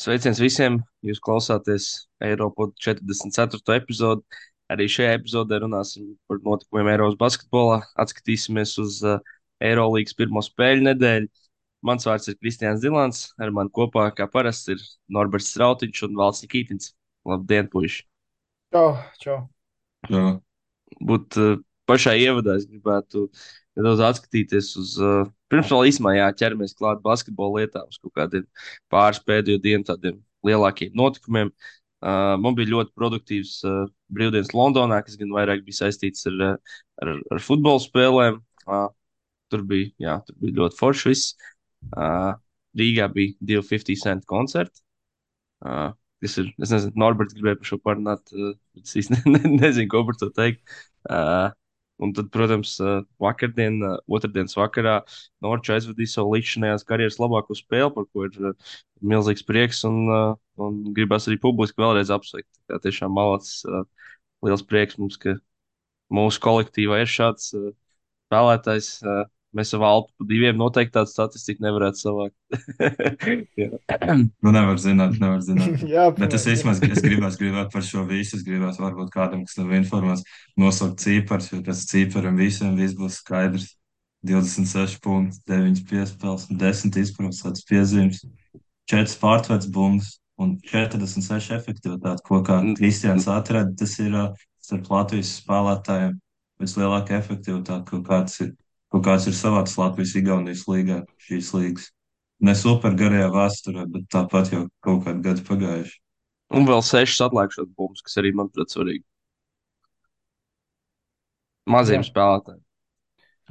Sveiciens visiem! Jūs klausāties Eiropas 44. epizodi. Arī šajā epizodē runāsim par notikumiem Eiropas basketbolā. Atskatīsimies uz uh, Eirolandes pirmo spēļu nedēļu. Mans vārds ir Kristians Dilants. Ar mani kopā, kā parasts, ir Norberts Strautiņš un Valsts Nikītins. Labdien, puiši! Čau, čau. Jā, būt uh, pašā ievadā. Es gribētu nedaudz atskatīties uz, uh, pirms vēl īsumā jāķeramies klāt basketbola lietām, uz kaut kādiem pāris pēdējo dienu tādiem lielākiem notikumiem. Uh, man bija ļoti produktīvs uh, brīvdienas Londonā, kas gan vairāk bija saistīts ar, ar, ar futbola spēlēm. Uh, tur, bija, jā, tur bija ļoti forši viss. Uh, Rīgā bija 250 cent koncerti. Uh, kas ir, es nezinu, Norberts gribēja par šo parunāt, bet es īsti ne, ne, nezinu, ko par to teikt. Uh, un tad, protams, vakardien, otrdienas vakarā Norča aizvadīja savu līdzinājās karjeras labāko spēli, par ko ir milzīgs prieks un, un gribas arī publiski vēlreiz apsveikt. Tā tiešām malacis, liels prieks mums, ka mūsu kolektīvā ir šāds spēlētājs. Uh, Mēs savā alpu pa diviem noteikti tādu statistiku nevarētu savākt. Nu nevar zināt, nevar zināt. Jā, Bet es protams. īstenībā es gribētu gribēt par šo visu. Es gribētu varbūt kādam, kas nav informēts, nosaukt cipars, jo pēc cipariem visiem viss būs skaidrs. 26 punkti, 9 piespēles, 10 izpildītas piezīmes, 4 pārtverts bumbas un 46 efektivitāte, ko kā Kristians atrada. Tas ir starp Latvijas spēlētājiem vislielākā efektivitāte, ko kāds ir kaut kāds ir savāds Latvijas Igaunijas līgā šīs līgas. Ne super garajā vēsturē, bet tāpat jau kaut kādi gadi pagājuši. Un vēl sešas atlikušās bumbas, kas arī, manuprāt, svarīgi. Maziem Jā. spēlētājiem.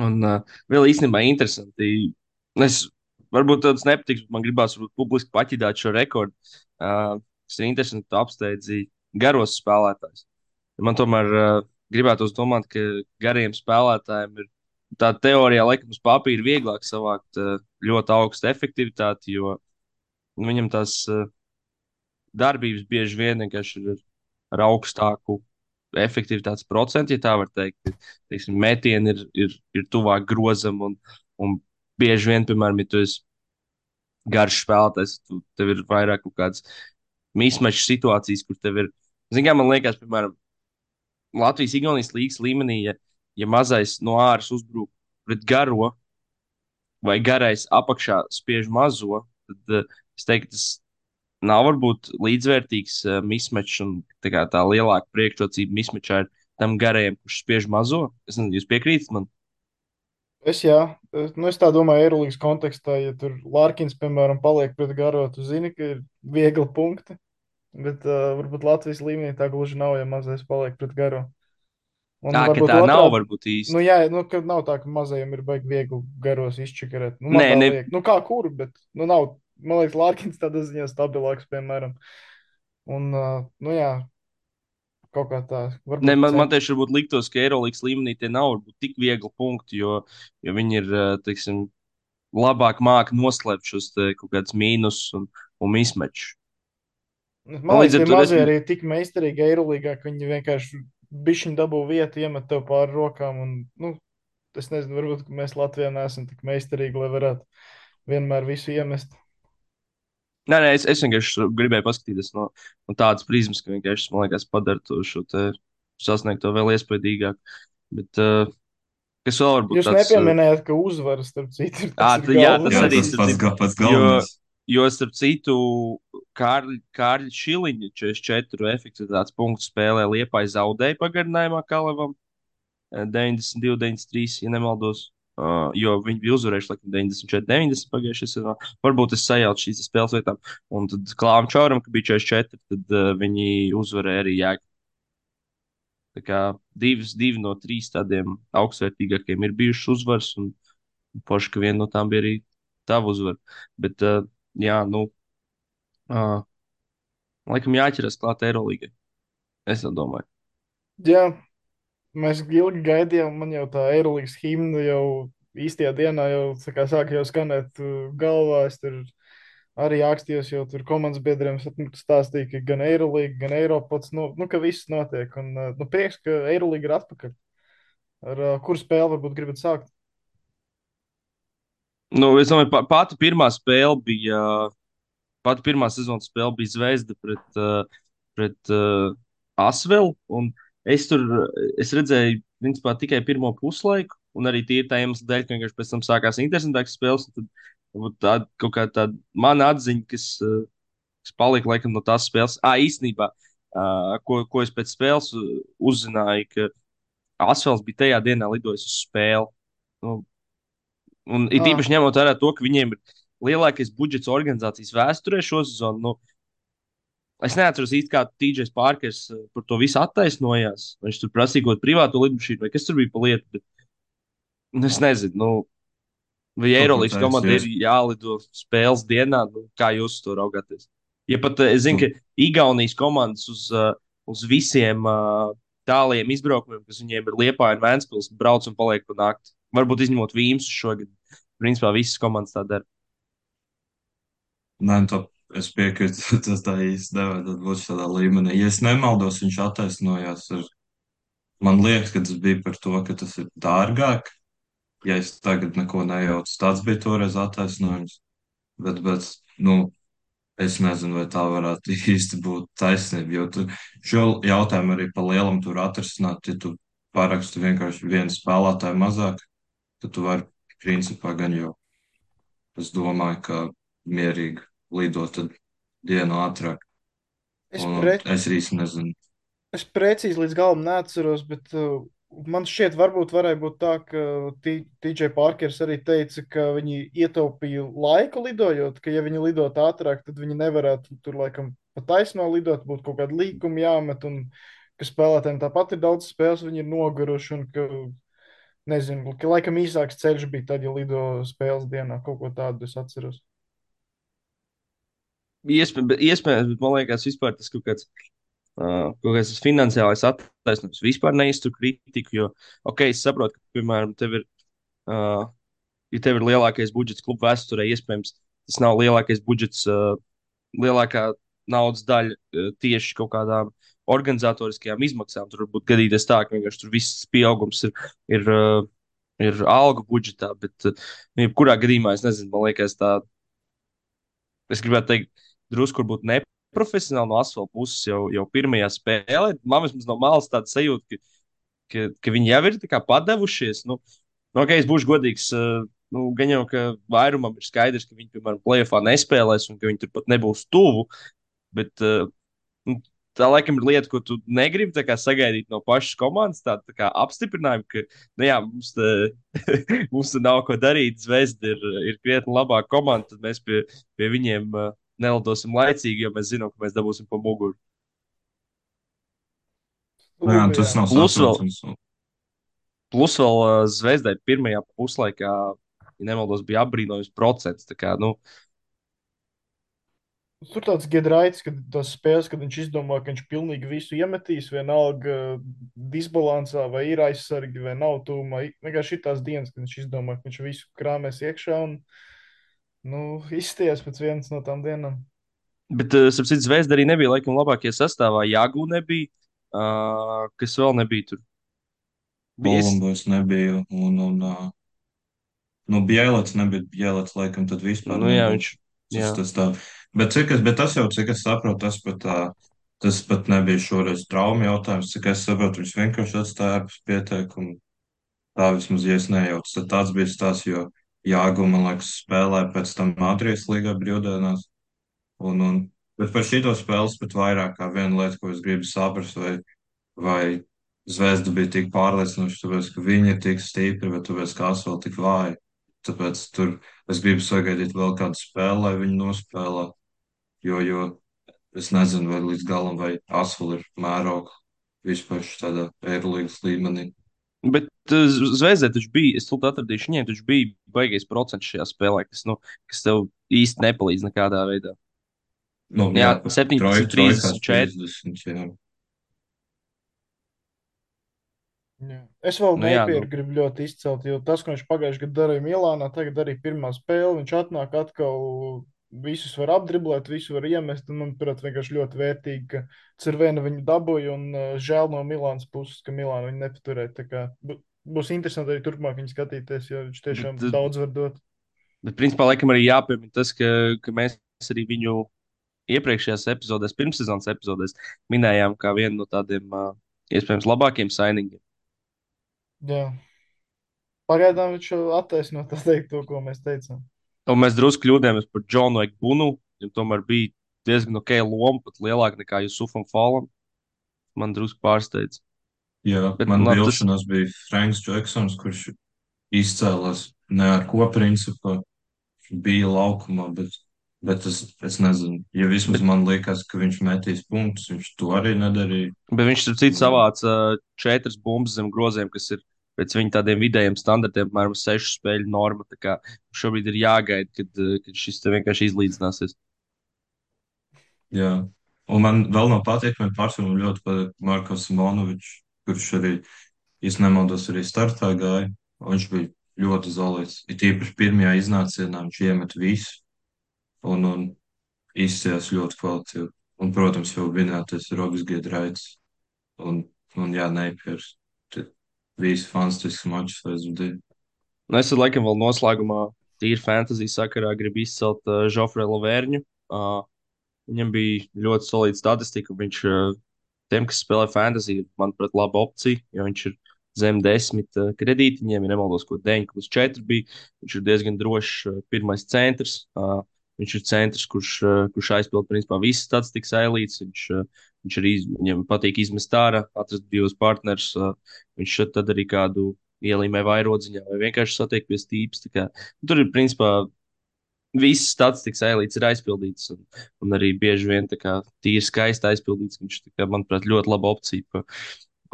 Un uh, vēl īstenībā interesanti. Es varbūt tāds nepatiks, bet man gribās varbūt, publiski paķidāt šo rekordu. Uh, tas ir interesanti, ka tu apsteidzi garos spēlētājus. Man tomēr uh, gribētos domāt, ka gariem spēlētājiem ir tā teorijā, laikam, uz papīra vieglāk savākt uh, ļoti augstu efektivitāti, jo nu, viņam tās uh, darbības bieži vien vienkārši ir ar augstāku efektivitātes procentu, ja tā var teikt. Teiksim, metieni ir, ir, ir tuvāk grozam, un, un bieži vien, piemēram, ja tu esi garš spēlētājs, tu, tev ir vairāk kaut kādas mismaču situācijas, kur tev ir, zināmā mērā, man liekas, piemēram, Latvijas-Igaunijas līnijas līmenī, ja, ja mazais no āras uzbrūk pret garo, vai garais apakšā spiež mazo, tad uh, es teiktu, tas nav varbūt līdzvērtīgs uh, mismečs un tā, kā, tā lielāka priekšrocība mismečā ir tam garajam, kurš spiež mazo. Es nezinu, jūs piekrītat man? Es, jā, nu, es tā domāju, Eirolandes kontekstā, ja tur Lārkins, piemēram, paliek pret garo, tu zini, ka ir viegli punkti. Bet uh, varbūt Latvijas līmenī tā gluži nav, ja mazais paliek pret garo. Un Tā, ka varbūt tā nav otrādi- varbūt īsti. Nu, jā, nu, ka nav tā, ka mazajiem ir baigi viegli garos izčakarēt. Nu, Nē, ne- liek. Nu, kā kur, bet, nu, nav, man liekas, Lārkins tādā ziņā stabilāks, piemēram. Un, uh, nu, jā, kaut kā tā. Varbūt Ne, man, man tieši varbūt liktos, ka Eirolandes līmenī tie nav varbūt tik viegli punkti, jo, jo viņi ir, teiksim, labāk māki noslēpt šos te kaut kādus mīnus un, un mismečus. Man liekas, to mazie esmu- arī tik meistarīgi Eirolandā, ka viņi vienkārši bišķiņu dabū vietu, iemet tev pāri rokām. Un, nu, es nezinu, varbūt ka mēs Latvijā neesam tik meistarīgi, lai varētu vienmēr visu iemest. Nē, nē, es, es vienkārši gribēju paskatīties no, no tādas prizmas, ka vienkārši, man liekas, padara to šo te sasniegt to vēl iespaidīgāk. Bet, uh, kas vēl varbūt Jūs tāds, uh, nepieminējāt, ka uzvaras, starp citu, ir Ā, tas tu- jā, galvenais. Tas arī tas starp pats, citu, ga- pats jo- galvenais. Jo, starp citu, Kārļa, Šiliņa 44 efektivitātes punktu spēlē Liepāja zaudēja pagarinājumā Kalevam eh, 92, 93, ja nemaldos. Uh, jo viņi bija uzvarējuši laikam 94, 90 pagājušajā sezonā. Varbūt es sajaucu šīs spēles vietām. Un tad Klāvam Čauram, ka bija 44, tad uh, viņi uzvarēja arī Jēgu. Tā kā divas, divi no trīs tādiem augstvērtīgākiem ir bijušas uzvaras, un poši, ka viena no tām bija arī tava uzvara. Bet, uh, jā, nu, uh, laikam jāķeras klāt Eirolangai. Es tā domāju. Jā, mēs ilgi gaidījām, man jau tā Eirolandes himna jau īstajā dienā jau sāk jau skanēt uh, galvā. Es tur arī ākstījos, jo tur komandas biedriem stāstīja, ka gan Eirolanda, gan Eiropas, nu, nu, ka viss notiek. Un, uh, nu, prieks, ka Eirolanda ir atpakaļ. Ar uh, kuru spēli varbūt gribat sākt? Nu, es domāju, pa, pati pirmā spēle bija uh, pat pirmā sezonas spēle bija Zvezda pret, uh, pret uh, Asvelu. Es tur es redzēju, principā, tikai pirmo puslaiku, un arī tīri tā iemesla dēļ, ka vienkārši pēc tam sākās interesantākas spēles. Tad tā kaut kā tāda mana atziņa, kas, uh, kas palika laikam no tās spēles. Ah, īstenībā, uh, ko, ko es pēc spēles uzzināju, ka Asvels bija tajā dienā lidojis uz spēli. Nu, un it Ah. īpaši ņemot vērā to, ka viņiem ir lielākais budžets organizācijas vēsturē šo sezonu. Nu, es neatceros īsti, kā TJs Pārkers eh, par to visu attaisnojās. Viņš tur prasīja kaut kādu privātu lidmašīnu, vai kas tur bija pa lietu. Bet, nu, es nezinu, nu, vai ko Eirolandes komandai ir jālido spēles dienā. Nu, kā jūs to raugāties? Ja pat eh, es zinu, ka Igaunijas komandas uz, eh, uz visiem tāliem izbraukumiem, kas viņiem ir Liepā un Vēnspils, brauc un paliek pa nakti. Varbūt izņemot Vīmus šogad. Principā visas komandas tā dara. Nē, tā, es piekrītu, tas tā īsti nevajadzētu būt šādā līmenī. Ja es nemaldos, viņš attaisnojās ar, man liekas, ka tas bija par to, ka tas ir dārgāk. Ja es tagad neko nejaucu, tāds bija toreiz attaisnojums. Bet, bet, nu, es nezinu, vai tā varētu īsti būt taisnība, jo tu šo jautājumu arī pa lielam tur atrisināt, ja tu parakstu vienkārši vienu spēlētāju mazāk, tad tu vari, principā, gan jau, es domāju, ka mierīgi lidot dienu ātrāk. Es, Un pre, es īsti nezinu. es precīzi līdz galam neatceros, bet uh, man šķiet, varbūt varēja būt tā, ka TJ Parkers arī teica, ka viņi ietaupīja laiku lidojot, ka ja viņi lidot ātrāk, tad viņi nevarētu tur laikam pa taisno lidot, būtu kaut kāda līkuma jāmet, un ka spēlētājiem tāpat ir daudz spēles, viņi ir noguruši, un ka, nezinu, ka laikam īsāks ceļš bija tad, ja lido spēles dienā, kaut ko tādu es atceros. Iespējams, bet man liekas, vispār tas kaut kāds. Uh, kaut kāds finansiālais attaisnojums vispār neiztur kritiku. Jo, ok, es saprotu, ka, piemēram, tev ir, uh, ja tev ir lielākais budžets kluba vēsturē, iespējams, tas nav lielākais budžets, uh, lielākā naudas daļa uh, tieši kaut kādām organizatoriskajām izmaksām. Tur varbūt gadīties tā, ka vienkārši tur viss pieaugums ir, ir, uh, ir algu budžetā, bet, nu, jebkurā gadījumā es nezinu, man liekas, tā, es gribētu teikt, drusku varbūt neprofesionāli no asfalta puses jau, jau pirmajā spēlē. Man vismaz no malas tāda sajūta, ka, ka, ka viņi jau ir padevušies. Nu, nu, okay, es būšu godīgs. Uh, nu, gan jau, ka vairumam ir skaidrs, ka viņi, piemēram, plēsoņā nespēlēs un ka viņi turpat nebūs tuvu. Bet uh, nu, tā laikam ir lieta, ko tu negribi tā kā, sagaidīt no pašas komandas. Tāda tā kā apstiprinājumu, ka nu, jā, mums, tā, mums tur nav ko darīt. Zvezda ir, ir krietni labāka komanda. Tad mēs pie, pie viņiem uh, nelidosim laicīgi, jo mēs zinām, ka mēs dabūsim pa muguru. Nu Jā, tas nav Plus vēl- saprotams. Plus vēl uh, Zvezdai pirmajā puslaikā, ja nemaldos, bija apbrīnojums procents. Tā Kā, nu, Tur tāds Gedraits, kad tas spēles, kad viņš izdomā, ka viņš pilnīgi visu iemetīs, vienalga disbalansā, vai ir aizsargi, vai nav tūmā. Vienkārši ir tās dienas, kad viņš izdomā, ka viņš visu krāmēs iekšā un nu, izsties pēc vienas no tām dienām. bet, uh, sapratu, Zvezda arī nebija laikam labākajā sastāvā. Jāgū nebija, uh, kas vēl nebija tur. Kolumbus nebija, un, un uh, nu, Bielets nebija, Bielets laikam tad vispār Nu, jā, viņš. Tas, Jā. tas, tā. Bet, cik es, bet tas jau, cik es saprotu, tas pat, tas pat nebija šoreiz traumu jautājums. Cik es saprotu, viņš vienkārši atstāja ārpus pieteikumu. Tā vismaz, ja es nejaucu, tad tāds bija stāsts, jo Jāgu, man liekas, spēlēja pēc tam Madrijas līgā brīvdienās. Un, un, bet par šito spēles pat vairāk kā viena lieta, ko es gribu saprast, vai, vai Zvezda bija tik pārliecinoša, tāpēc, ka viņi ir tik stipri, bet tāpēc, ka Asvēl tik vāji. Tāpēc tur es gribu sagaidīt vēl kādu spēli, lai viņi nospēlē. Jo, jo es nezinu, vai līdz galam vai Asvēl ir mērogs vispār tādā Eirolandes līmenī. Bet uh, Zvaigznē taču bija, es tulīt atradīšu, viņiem taču bija baigais procents šajā spēlē, kas, nu, kas tev īsti nepalīdz nekādā veidā. Nu, Jā, 17, troj- 34. 30, jā. Jā. Es vēl Nu jā, nepieru nu. gribu ļoti izcelt, jo tas, ko viņš pagājušajā gadā darīja Milānā, tagad arī pirmā spēle, viņš atnāk atkal, visus var apdriblēt, visu var iemest, un manuprāt, vienkārši ļoti vērtīgi, ka Cirvēna viņu dabūja, un uh, žēl no Milānas puses, ka Milāna viņu nepaturēja. Būs interesanti arī turpmāk viņu skatīties, jo viņš tiešām Bet, uh, daudz var dot. Bet, principā, laikam arī jāpiemina tas, ka, ka mēs arī viņu iepriekšējās epizodēs, pirmssezonas epizodēs, minējām kā vienu no tādiem uh, iespējams labākiem signingiem. Jā. Pagaidām viņš attaisno to, ko mēs teicām. Un mēs drusku kļūdījāmies par Džonu Ekbunu, jo tomēr bija diezgan ok loma, pat lielāka nekā Jusufam Falam. Man drusku pārsteidz. Jā, Bet, man labi, tas- vilšanās bija Franks Džeksons, kurš izcēlās ne ar ko principu, bija laukumā, bet, bet es, es nezinu, ja vismaz man liekas, ka viņš metīs punktus, viņš to arī nedarīja. Bet viņš, starp citu, savāca uh, četras bumbas zem groziem, kas ir pēc viņa tādiem vidējiem standartiem, apmēram sešu spēļu norma. Tā kā šobrīd ir jāgaida, kad, uh, kad šis vienkārši izlīdzināsies. Jā. Un man vēl no pateikumiem pārsvarā ļoti patīk Markovs Simonovičs, kurš arī, ja nemaldos, arī startā gāja. Viņš bija ļoti zolīts. Ir tīpaši pirmajā iznācienā viņš iemet visu un, un izcēlās ļoti kvalitatīvi. Un, protams, jau minētais Robs Giedraits un, un jā, Neipiers. Visi fantastiski mačus aizvadīja. Nu, es laikam, vēl noslēgumā, tīri fantasy sakarā, gribu izcelt uh, Žofrēlu Lavērņu. Uh, viņam bija ļoti solīda statistika. Viņš uh, tiem, kas spēlē fantasy, ir, manuprāt, laba opcija, jo viņš ir zem desmit uh, kredīti. Viņiem ir nemaldos, ko 9 plus 4 bija. Viņš ir diezgan drošs uh, pirmais centrs. Uh, viņš ir centrs, kurš, uh, kurš aizpild principā visas statistikas ailītes. Viņš, uh, viņš arī viņam patīk izmest ārā, atrast divus partnerus. Viņš šeit tad arī kādu ielīmē vairodziņā vai vienkārši satiek pie stīpas. Tā kā, tur ir principā visas statistikas ailītes ir aizpildītas. Un, un arī bieži vien tā kā tīri skaisti aizpildīts. Viņš, kā, manuprāt, ļoti laba opcija pa,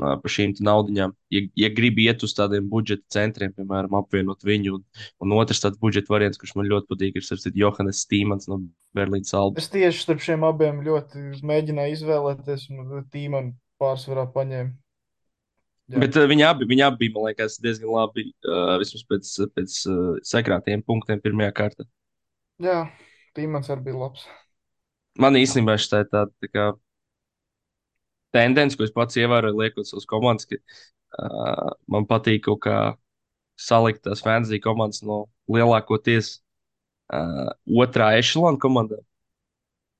ā, pa šīm te naudiņām. Ja, ja gribi iet uz tādiem budžeta centriem, piemēram, apvienot viņu, un, un otrs tāds budžeta variants, kurš man ļoti patīk, ir citu Johannes Stīmans no Berlīnas Albas. Es tieši starp šiem abiem ļoti mēģināju izvēlēties, un tīmanu pārsvarā paņēmu. Jā. Bet uh, viņi, abi, viņi abi bija, man liekas, diezgan labi. Uh, vismaz pēc, pēc uh, sakrātiem punktiem pirmajā kārtā. Jā, tīmans arī bija labs. Man īstenībā šī tā tāda tā kā tendence, ko es pats ievēroju, liekot savus komandas, ka uh, man patīk kaut kā salikt tās fantasy komandas no lielākoties uh, otrā ešalona komandām.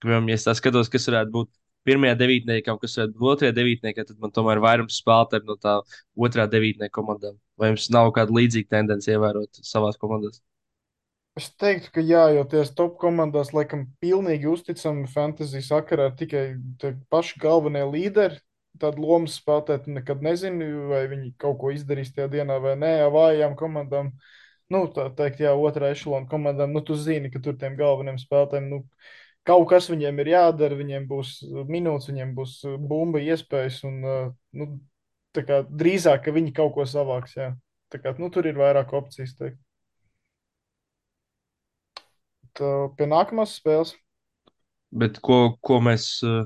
Piemēram, ja es skatos, kas varētu būt pirmajā devītniekā, kas varētu būt otrajā devītniekā, tad man tomēr ir vairums spēlētāju no tā otrā devītnieka komandām. Vai jums nav kāda līdzīga tendence ievērot savās komandās? Es teiktu, ka jā, jo tieši top komandās, laikam, pilnīgi uzticami fantasy sakarā tikai paši galvenie līderi. Tāda lomas spēlētāji tu nekad nezini, vai viņi kaut ko izdarīs tajā dienā vai nē. Jā, vājām komandām, nu, tā teikt, jā, otrā ešalona komandām, nu, tu zini, ka tur tiem galveniem spēlētājiem, nu, kaut kas viņiem ir jādara, viņiem būs minūtes, viņiem būs bumba iespējas, un, nu, tā kā drīzāk, ka viņi kaut ko savāks, jā. Tā kā, nu, tur ir vairāk opcijas, teikt. Tā, pie nākamās spēles. Bet ko, ko mēs uh,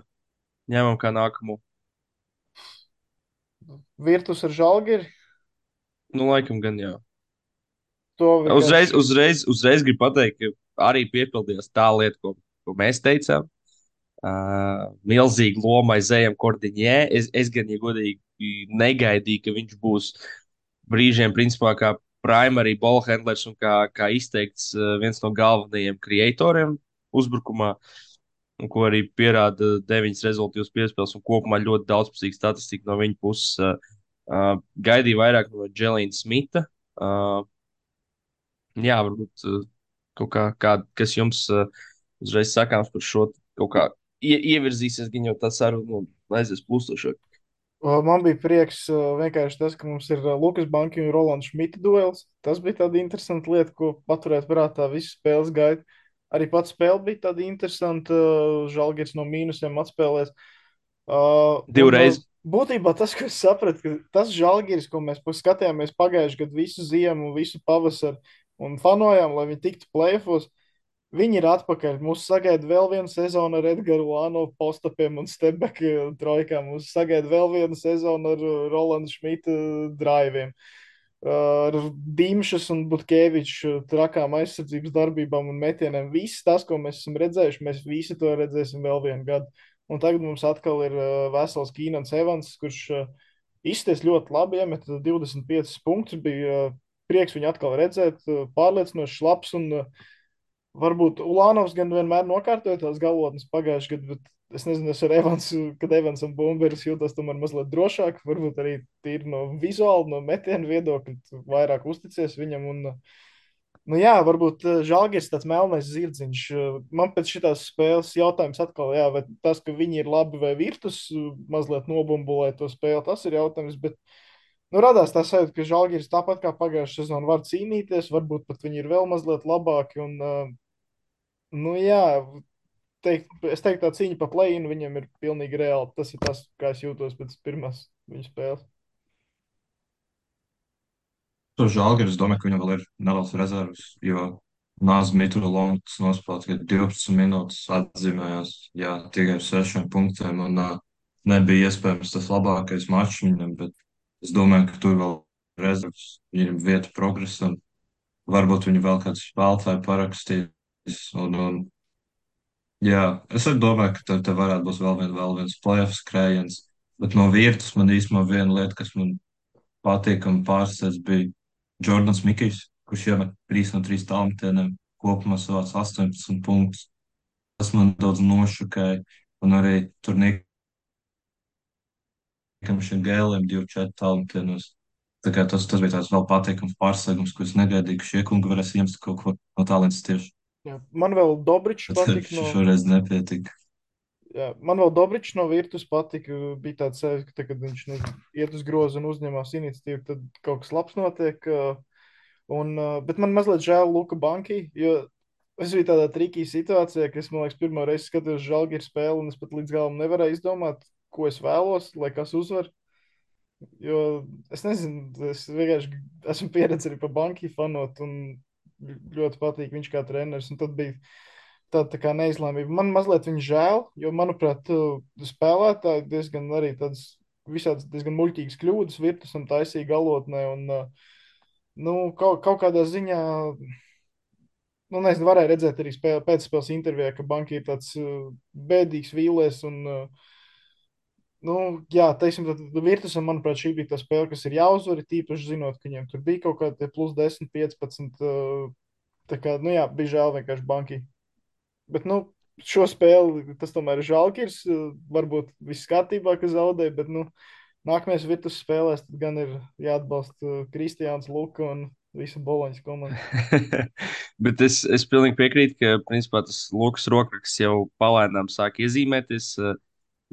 ņemam kā nākamo? Virtus ar žalgiri. Nu, laikam gan jā. To vienkārši- Uzreiz, uzreiz, uzreiz gribu pateikt, ka arī piepildījās tā lieta, ko, ko mēs teicām. Uh, milzīgi loma aizējām kordiņē. Es, es gan, ja godīgi, negaidīju, ka viņš būs brīžiem, principā, kā primary ball handlers un kā, kā izteikts uh, viens no galvenajiem kreatoriem uzbrukumā. Ko arī pierāda deviņas rezultātus piespēles un kopumā ļoti daudzpusīga statistika no viņa puses. Uh, gaidīju vairāk no Dželīna Smita. Uh, jā, varbūt uh, kaut kā, kā kas jums uh, uzreiz sakāms par šo kaut kā ie, ievirzīsies, gan jau tas arī nu, aizies plūstošāk. Man bija prieks vienkārši tas, ka mums ir Lukas Banka un Rolands Šmita duels. Tas bija tāda interesanta lieta, ko paturēt prātā visu spēles gaitu. Arī pats spēle bija tāda interesanta. Žalgiris no mīnusiem atspēlēs. Uh, Divreiz. Būtībā tas, ko es sapratu, ka tas žēlgīris, ko mēs skatījāmies pagājušajā gadā, visu ziemu, visu pavasaru un fanojām, lai viņi tiktu plēfos, viņi ir atpakaļ. Mūs sagaida vēl viena sezona ar Edgars Lāno postapiem un Stebeka trojkām. Mūs sagaida vēl viena sezona ar uh, Rolandu Šmita drāviem. Ar Dimšas un Butkeviča trakām aizsardzības darbībām un metieniem. Viss tas, ko mēs esam redzējuši, mēs visi to redzēsim vēl vienu gadu. Un tagad mums atkal ir uh, vesels Kīnans Evans, kurš uh, izties ļoti labi, iemet 25 punktus. Bija uh, prieks viņu atkal redzēt, uh, pārliecinoši labs un uh, Varbūt Ulānovs gan vienmēr nokārtoja tās galotnes pagājušajā gadā, bet es nezinu, es ar Evansu, kad Evans un Bumberis jūtas tomēr mazliet drošāk. Varbūt arī tīri no vizuāla, no metiena viedokļa, vairāk uzticies viņam. Un, nu jā, varbūt eh, Žalgiris tāds melnais zirdziņš. Man pēc šitās spēles jautājums atkal, jā, vai tas, ka viņi ir labi vai virtus, mazliet nobumbulē to spēli, tas ir jautājums. Bet, Nu, radās tā sajūta, ka Žalgiris tāpat kā pagājušajā sezonā var cīnīties, varbūt pat viņi ir vēl mazliet labāki. Un, uh, Nu, jā, teikt, es teiktu, tā cīņa par play-in viņam ir pilnīgi reāli. Tas ir tas, kā es jūtos pēc pirmās viņa spēles. Tur Žalgiris, domāju, ka viņam vēl ir neliels rezervs, jo Nāz Mitru Longs nospēlēja tikai 12 minūtes, atzīmējās, jā, tikai ar 6 punktiem, un uh, nebija iespējams tas labākais mačs viņam, bet es domāju, ka tur vēl ir rezervs, viņam vieta progresam, varbūt viņi vēl kāds spēlētāji parakstīs, un, un Jā, es arī domāju, ka tev, tev varētu būt vēl, vien, vēl viens playoff skrējiens, bet no vietas man īstenībā viena lieta, kas man patīkami pārsteidz, bija Jordans Mikijs, kurš iemet 3 no 3 tālmetieniem, kopumā savās 18 punktus. Tas man daudz nošokēja, un arī tur šiem gēliem 2-4 tālmetienos. Tā kā tas, tas bija tāds vēl patīkams pārsteigums, ko es negaidīju, ka šie kungi varēs iemest kaut ko no tālens tieši. Jā. Man vēl Dobričs patika no, šoreiz nepietika. jā, man vēl Dobričs no virtus patika. Bija tāds sajūta, ka, tā, kad viņš nu, iet uz grozu un uzņemās iniciatīvu, tad kaut kas labs notiek. Un, bet man mazliet žēl Luka Banki, jo es biju tādā trikī situācijā, ka es, man liekas, pirmo reizi skatījos Žalgiris spēli, un es pat līdz galam nevarēju izdomāt, ko es vēlos, lai kas uzvar. Jo es nezinu, es vienkārši esmu pieredzējis arī par banku fanot, un ļoti patīk viņš kā treneris. Tad bija tāda tā kā neizlēmība. Man mazliet viņa žēl, jo, manuprāt, spēlētāji diezgan arī tādas visādas diezgan muļķīgas kļūdas virtus un taisīja galotnē. Un, nu, kaut, kaut kādā ziņā, nu, nezinu, varēja redzēt arī spēle, pēcspēles intervijā, ka banka ir tāds uh, bēdīgs vīlēs un uh, Nu, jā, teiksim, tad Virtusam, manuprāt, šī bija tā spēle, kas ir jāuzvar. Tīpaši zinot, ka viņiem tur bija kaut kādi plus 10, 15. uh, Tā kā, nu jā, bija žēl vienkārši banki. Bet, nu, šo spēli tas tomēr ir žēlkirs. Varbūt viss kārtībā, ka zaudēja, bet, nu, nākamajās Virtus spēlēs tad gan ir jāatbalsta Kristiāns Luka un visa Boloņas komanda. Bet es, es pilnīgi piekrītu, ka principā, tas Lukas rokraksts jau palēnām sāk iezīmēties uh,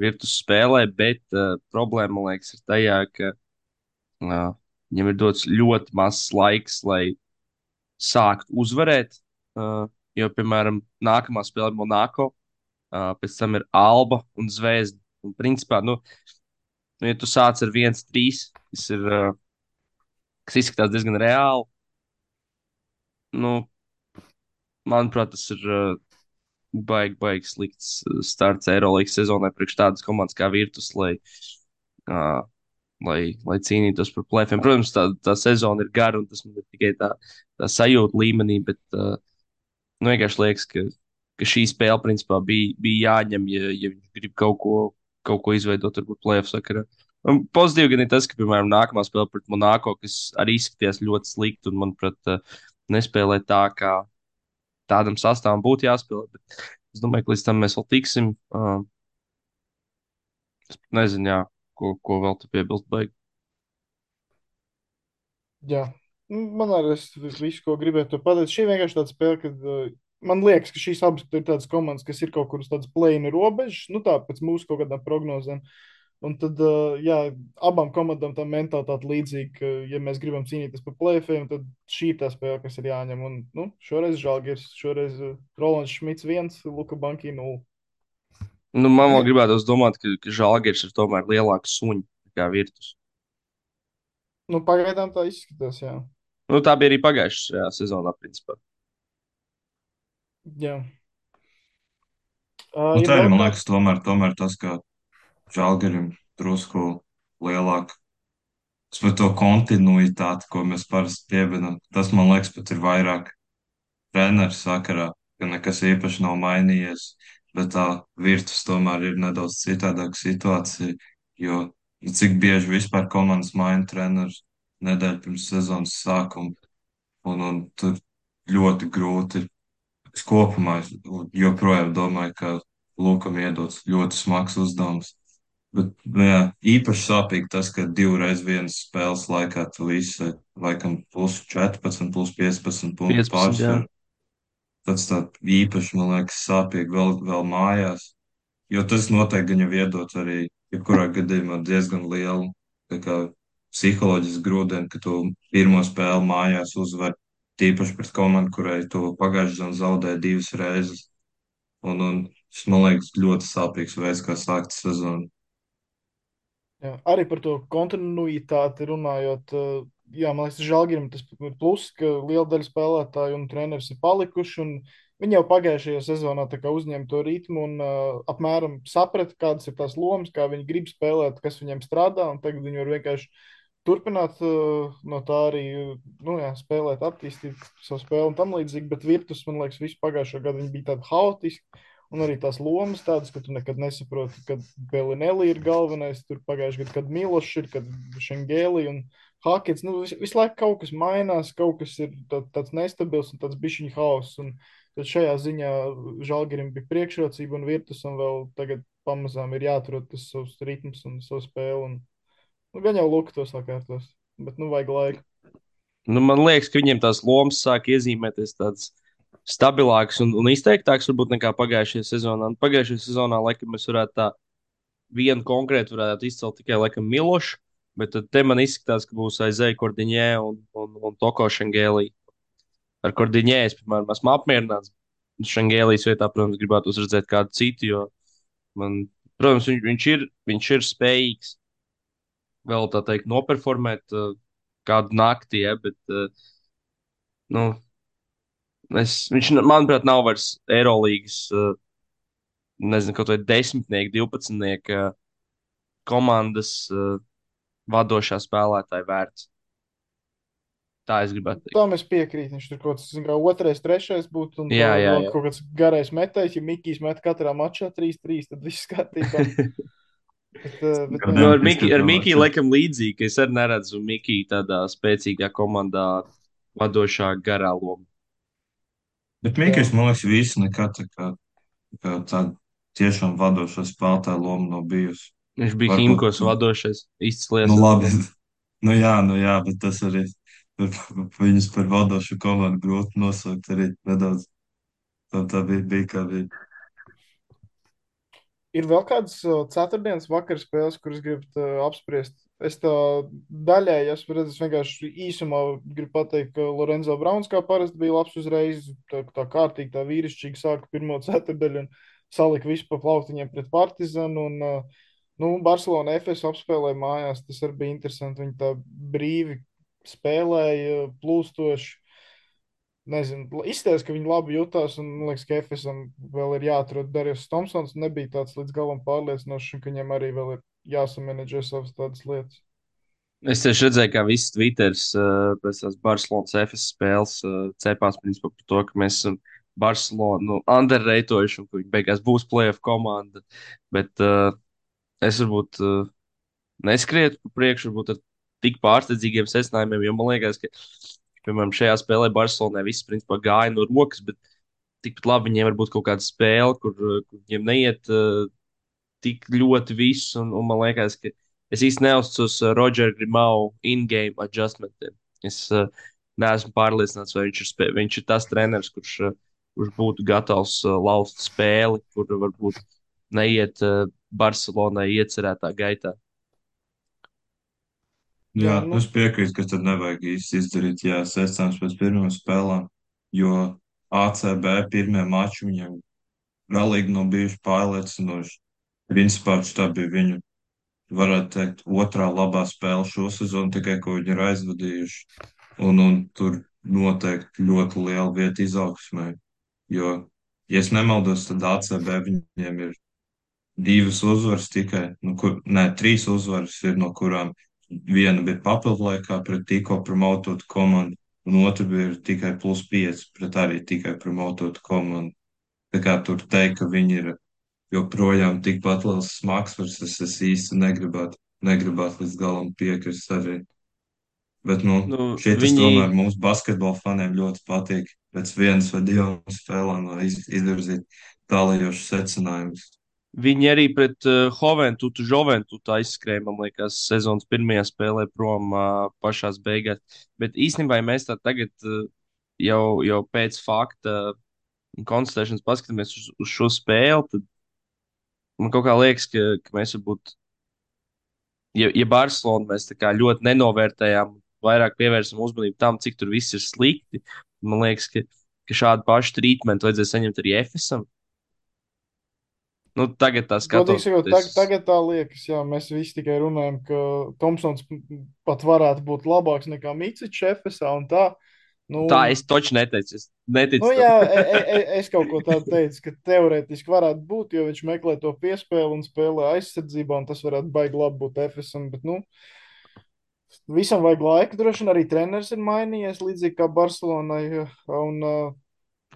virtus spēlē, bet uh, problēma, man liekas, ir tajā, ka uh, viņam ir dots ļoti mazs laiks, lai sāktu uzvarēt. Uh, jo, piemēram, nākamā spēle ir Monako, uh, pēc tam ir Alba un Zvezda. Un, principā, nu, nu, ja tu sāc ar 1-3, kas, ir, uh, kas izskatās diezgan reāli, nu, manuprāt, tas ir uh, baigi, baigi slikts uh, starts Eirolandes sezonai priekš tādas komandas kā Virtus, lai, uh, lai, lai cīnītos par plēfiem. Protams, tā, tā sezona ir gara un tas man ir tikai tā, tā sajūta līmenī, bet uh, nu, vienkārši liekas, ka, ka šī spēle principā bija, bija jāņem, ja, ja viņš grib kaut ko, kaut ko izveidot, varbūt plēfu sakarā. Un pozitīvi gan ir tas, ka, piemēram, nākamā spēle pret Monako, kas arī izskatījās ļoti slikti un, manuprāt, nespēlē tā, kā tādam sastāvam būtu jāspēlē. Bet es domāju, ka līdz tam mēs vēl tiksim. Uh, es nezinu, jā, ko, ko vēl tu piebilst. Baigi. Jā, Nu, man arī tas viss, ko gribētu pateikt. Šī vienkārši tāda spēle, kad uh, man liekas, ka šīs abas ir tādas komandas, kas ir kaut kur uz tādas plēna robežas, nu tā pēc mūsu kaut kādām prognozēm. Un tad, uh, jā, abām komandām tā mentalitāte līdzīga, ka, ja mēs gribam cīnīties par plēfiem, tad šī ir tā spēle, kas ir jāņem. Un, nu, šoreiz Žalgiris, šoreiz uh, Rolands Šmits 1, Luka Banki 0. Nu, man vēl gribētu domāt, ka, ka Žalgiris ir tomēr lielāks suņš nekā Virtus. Nu, pagaidām tā izskatās, jā. Nu, tā bija arī pagājušajā sezonā, principā. jā. Uh, Nu, ir tā vēl man liekas, tomēr, tomēr tas, ka Žalgarim drusku lielāk. Tas par to kontinuitāti, ko mēs parasti pieminam, tas, man liekas, pat ir vairāk treneru sakarā, ka nekas īpaši nav mainījies, bet tā virtus tomēr ir nedaudz citādāka situācija, jo cik bieži vispār komandas maina trenerus nedēļu pirms sezonas sākuma, un, un tur ļoti grūti es kopumā joprojām domāju, ka Lukam iedots ļoti smags uzdevums. Bet, nu, jā, īpaši sāpīgi tas, ka divreiz vienas spēles laikā tu visi, laikam, plus 14, plus 15 punktu 15, jā. pārsvaru. Tas tā īpaši, man liekas, sāpīgi vēl, vēl mājās. Jo tas noteikti gan jau iedot arī, jebkurā gadījumā, diezgan lielu psiholoģisku grūdienu, ka tu pirmo spēli mājās uzvar tīpaši pret komandu, kurai tu pagājušajā sezonā zaudēji divas reizes. Un, un šis, man liekas, ļoti sāpīgs veids, kā sākt sezonu. Jā, arī par to kontinuitāti runājot, eh, jā, man liekas, Žalgirim tas ir pluss, ka liela daļa spēlētāju un treneris ir palikuši. Un viņi jau pagājušajā sezonā tā kā uzņēma to ritmu un uh, apmēram saprata, kādas ir tās lomas, kā viņi grib spēlēt, kas viņiem strādā. Un tagad viņi var vienkārši turpināt uh, no tā arī nu, jā, spēlēt, attīstīt savu spēli un tam līdzīgi. Bet Virtus, man liekas, visu pagājušo gadu viņi bija tādi haotiski. Un arī tās lomas tādas, ka tu nekad nesaproti, kad Belinelli ir galvenais. Tur pagājušajā gadā, kad Milošs ir, kad Šengēli un Hakets. Nu, visu, visu laiku kaut kas mainās, kaut kas ir tā, tāds nestabils un tāds bišķiņu hauss. Un tad šajā ziņā Žalgirim bija priekšrocība un Virtusam vēl tagad pamazām ir jāatrod tas savs ritms un savu spēli. Un, nu, gan jau Luka to sakārtos, bet nu vajag laiku. Nu, man liekas, ka viņiem tās lomas sāk iezīmēties tādas stabilākas un, un izteiktākas varbūt nekā pagājušajā sezonā. Un pagājušajā sezonā, laikam, mēs varētu tā vienu konkrētu varētu izcelt tikai laikam Milošu, bet te man izskatās, ka būs aizēja Kordiņē un, un, un Toko Šengēlī. Ar Kordiņē es, piemēram, esmu apmierināts. Šengēlīs vietā, protams, gribētu redzēt kādu citu, jo man, protams, viņš, viņš, ir, viņš ir spējīgs vēl tā teikt noperformēt uh, kādu naktī, ja, bet, uh, nu, Es, viņš, manuprāt, nav vairs Eirolandes, uh, nezinu, kaut vai desmitnieka, divpadsmitnieka komandas uh, vadošā spēlētāja vērts. Tā es gribētu teikt. Tam es piekrītu. Viņš tur kaut kāds zin, kā, otrais, trešais būtu. Un Jā, jā, jā. kaut kāds garais metais. Ja Mikls met katrā mačā 3-3, tad viss kārtībā. bet, bet, Jā, Nu, ar Miki, ar izskatās, Miki jā. laikam līdzīgi, ka es arī neredzu Miki tādā spēcīgā komandā vadošā garā lomā. Bet Mikls, man liekas, visu nekad tā kā, kā tāda tiešām vadošā spēlētāja loma nav bijusi. Viņš bija Varbūt- Himkos vadošais, izcilies. Nu, labi. Nu, jā, nu, jā, bet tas arī viņus par vadošu komandu grūti nosaukt arī nedaudz. Tā, tā bija, bija kā bija. Ir vēl kādas ceturtdienas vakar spēles, kuras gribat uh, apspriest. Es tā daļēji esmu redzējis, vienkārši īsumā gribu pateikt, ka Lorenzo Brauns kā parasti bija labs uzreiz, tā, tā kārtīgi, tā vīrišķīgi sāka pirmo ceturtdaļu un salika visu pa plautiņiem pret Partizanu. Un, nu, Barcelona FS apspēlēja mājās, tas arī bija interesanti. Viņi tā brīvi spēlēja, plūstoši. Nezinu, izskatās, ka viņi labi jutās, un man liekas, ka FSM vēl ir jāatrod Darījus Thompsons. Nebija tāds līdz galam pārliecinošs, ka viņam arī vēl ir jāsamanedžē savas tādas lietas. Es tieši redzēju, kā viss Twitteris uh, pēc tās Barcelonas FS spēles uh, cepās principā par to, ka mēs esam Barcelonu nu, underreitojuši un ka viņi beigās būs playoff komanda. Bet uh, es varbūt uh, neskrietu pa priekšu, varbūt ar tik pārsteidzīgiem secinājumiem, jo man liekas, ka, piemēram, šajā spēlē Barcelonai viss principā gāja no rokas, bet tikpat labi viņiem var būt kaut kāda spēle, kur, kur viņiem neiet uh, tik ļoti viss, un, un man liekas, ka es īsti neuzticos uh, Rodžera Grimau in-game adjustmentiem. Es uh, neesmu pārliecināts, vai viņš ir, spē... viņš ir tas treneris, kurš, uh, kurš būtu gatavs uh, lauzt spēli, kur varbūt neiet uh, Barcelonai iecerētā gaitā. Jā, Jā, nu, es piekrītu, ka tad nevajag īsti izdarīt jā, secinājums pēc pirmām spēlēm, jo ACB pirmie mači viņiem galīgi nav bijuši pārliecinoši. Principā tā bija viņu, varētu teikt, otrā labā spēle šo sezonu, tikai ko viņi ir aizvadījuši. Un, un tur noteikti ļoti liela vieta izaugsmē, jo, ja es nemaldos, tad ACB viņiem ir divas uzvaras tikai, nu, kur, nē, trīs uzvaras ir, no kurām viena bija papildu laikā pret tikko promototu komandu, un otra bija tikai plus 5 pret arī tikai promototu komandu. Tā kā tur teikt, ka viņi ir joprojām tikpat liels smagsvars, es, es īsti negribētu, negribētu līdz galam piekrist arī. Bet nu, Nu, tas viņi, tomēr mums basketbola faniem ļoti patīk. Pēc vienas vai divām spēlēm var iz, izvirzīt tālajošus secinājumus. viņi arī pret uh, Hoventutu, Joventutu aizskrēja, man liekas, sezonas pirmajā spēlē prom uh, pašās beigās. Bet īstenībā, ja mēs tā tagad uh, jau, jau pēc fakta konstatēšanas paskatāmies uz, uz šo spēli, tad man kaut kā liekas, ka, ka mēs varbūt, ja, ja Barcelonu mēs ļoti nenovērtējām, vairāk pievērsām uzmanību tam, cik tur viss ir slikti, man liekas, ka, ka šādu pašu trītmentu vajadzēja saņemt arī Efesam. Nu, tagad tas Godīgi sakot, tag, skatoties. tagad tā liekas, jā, mēs visi tikai runājam, ka Thompsons pat varētu būt labāks nekā Mīcis Efesā un tā. Nu, Tā es toču neteicu. Es neticu. Nu, jā, e, e, es kaut ko tādu teicu, ka teorētiski varētu būt, jo viņš meklē to piespēli un spēlē aizsardzībā, un tas varētu baigi labi būt FSM. Bet, nu, visam vajag laika, droši vien arī treneris ir mainījies, līdzīgi kā Barcelonai. Un, uh,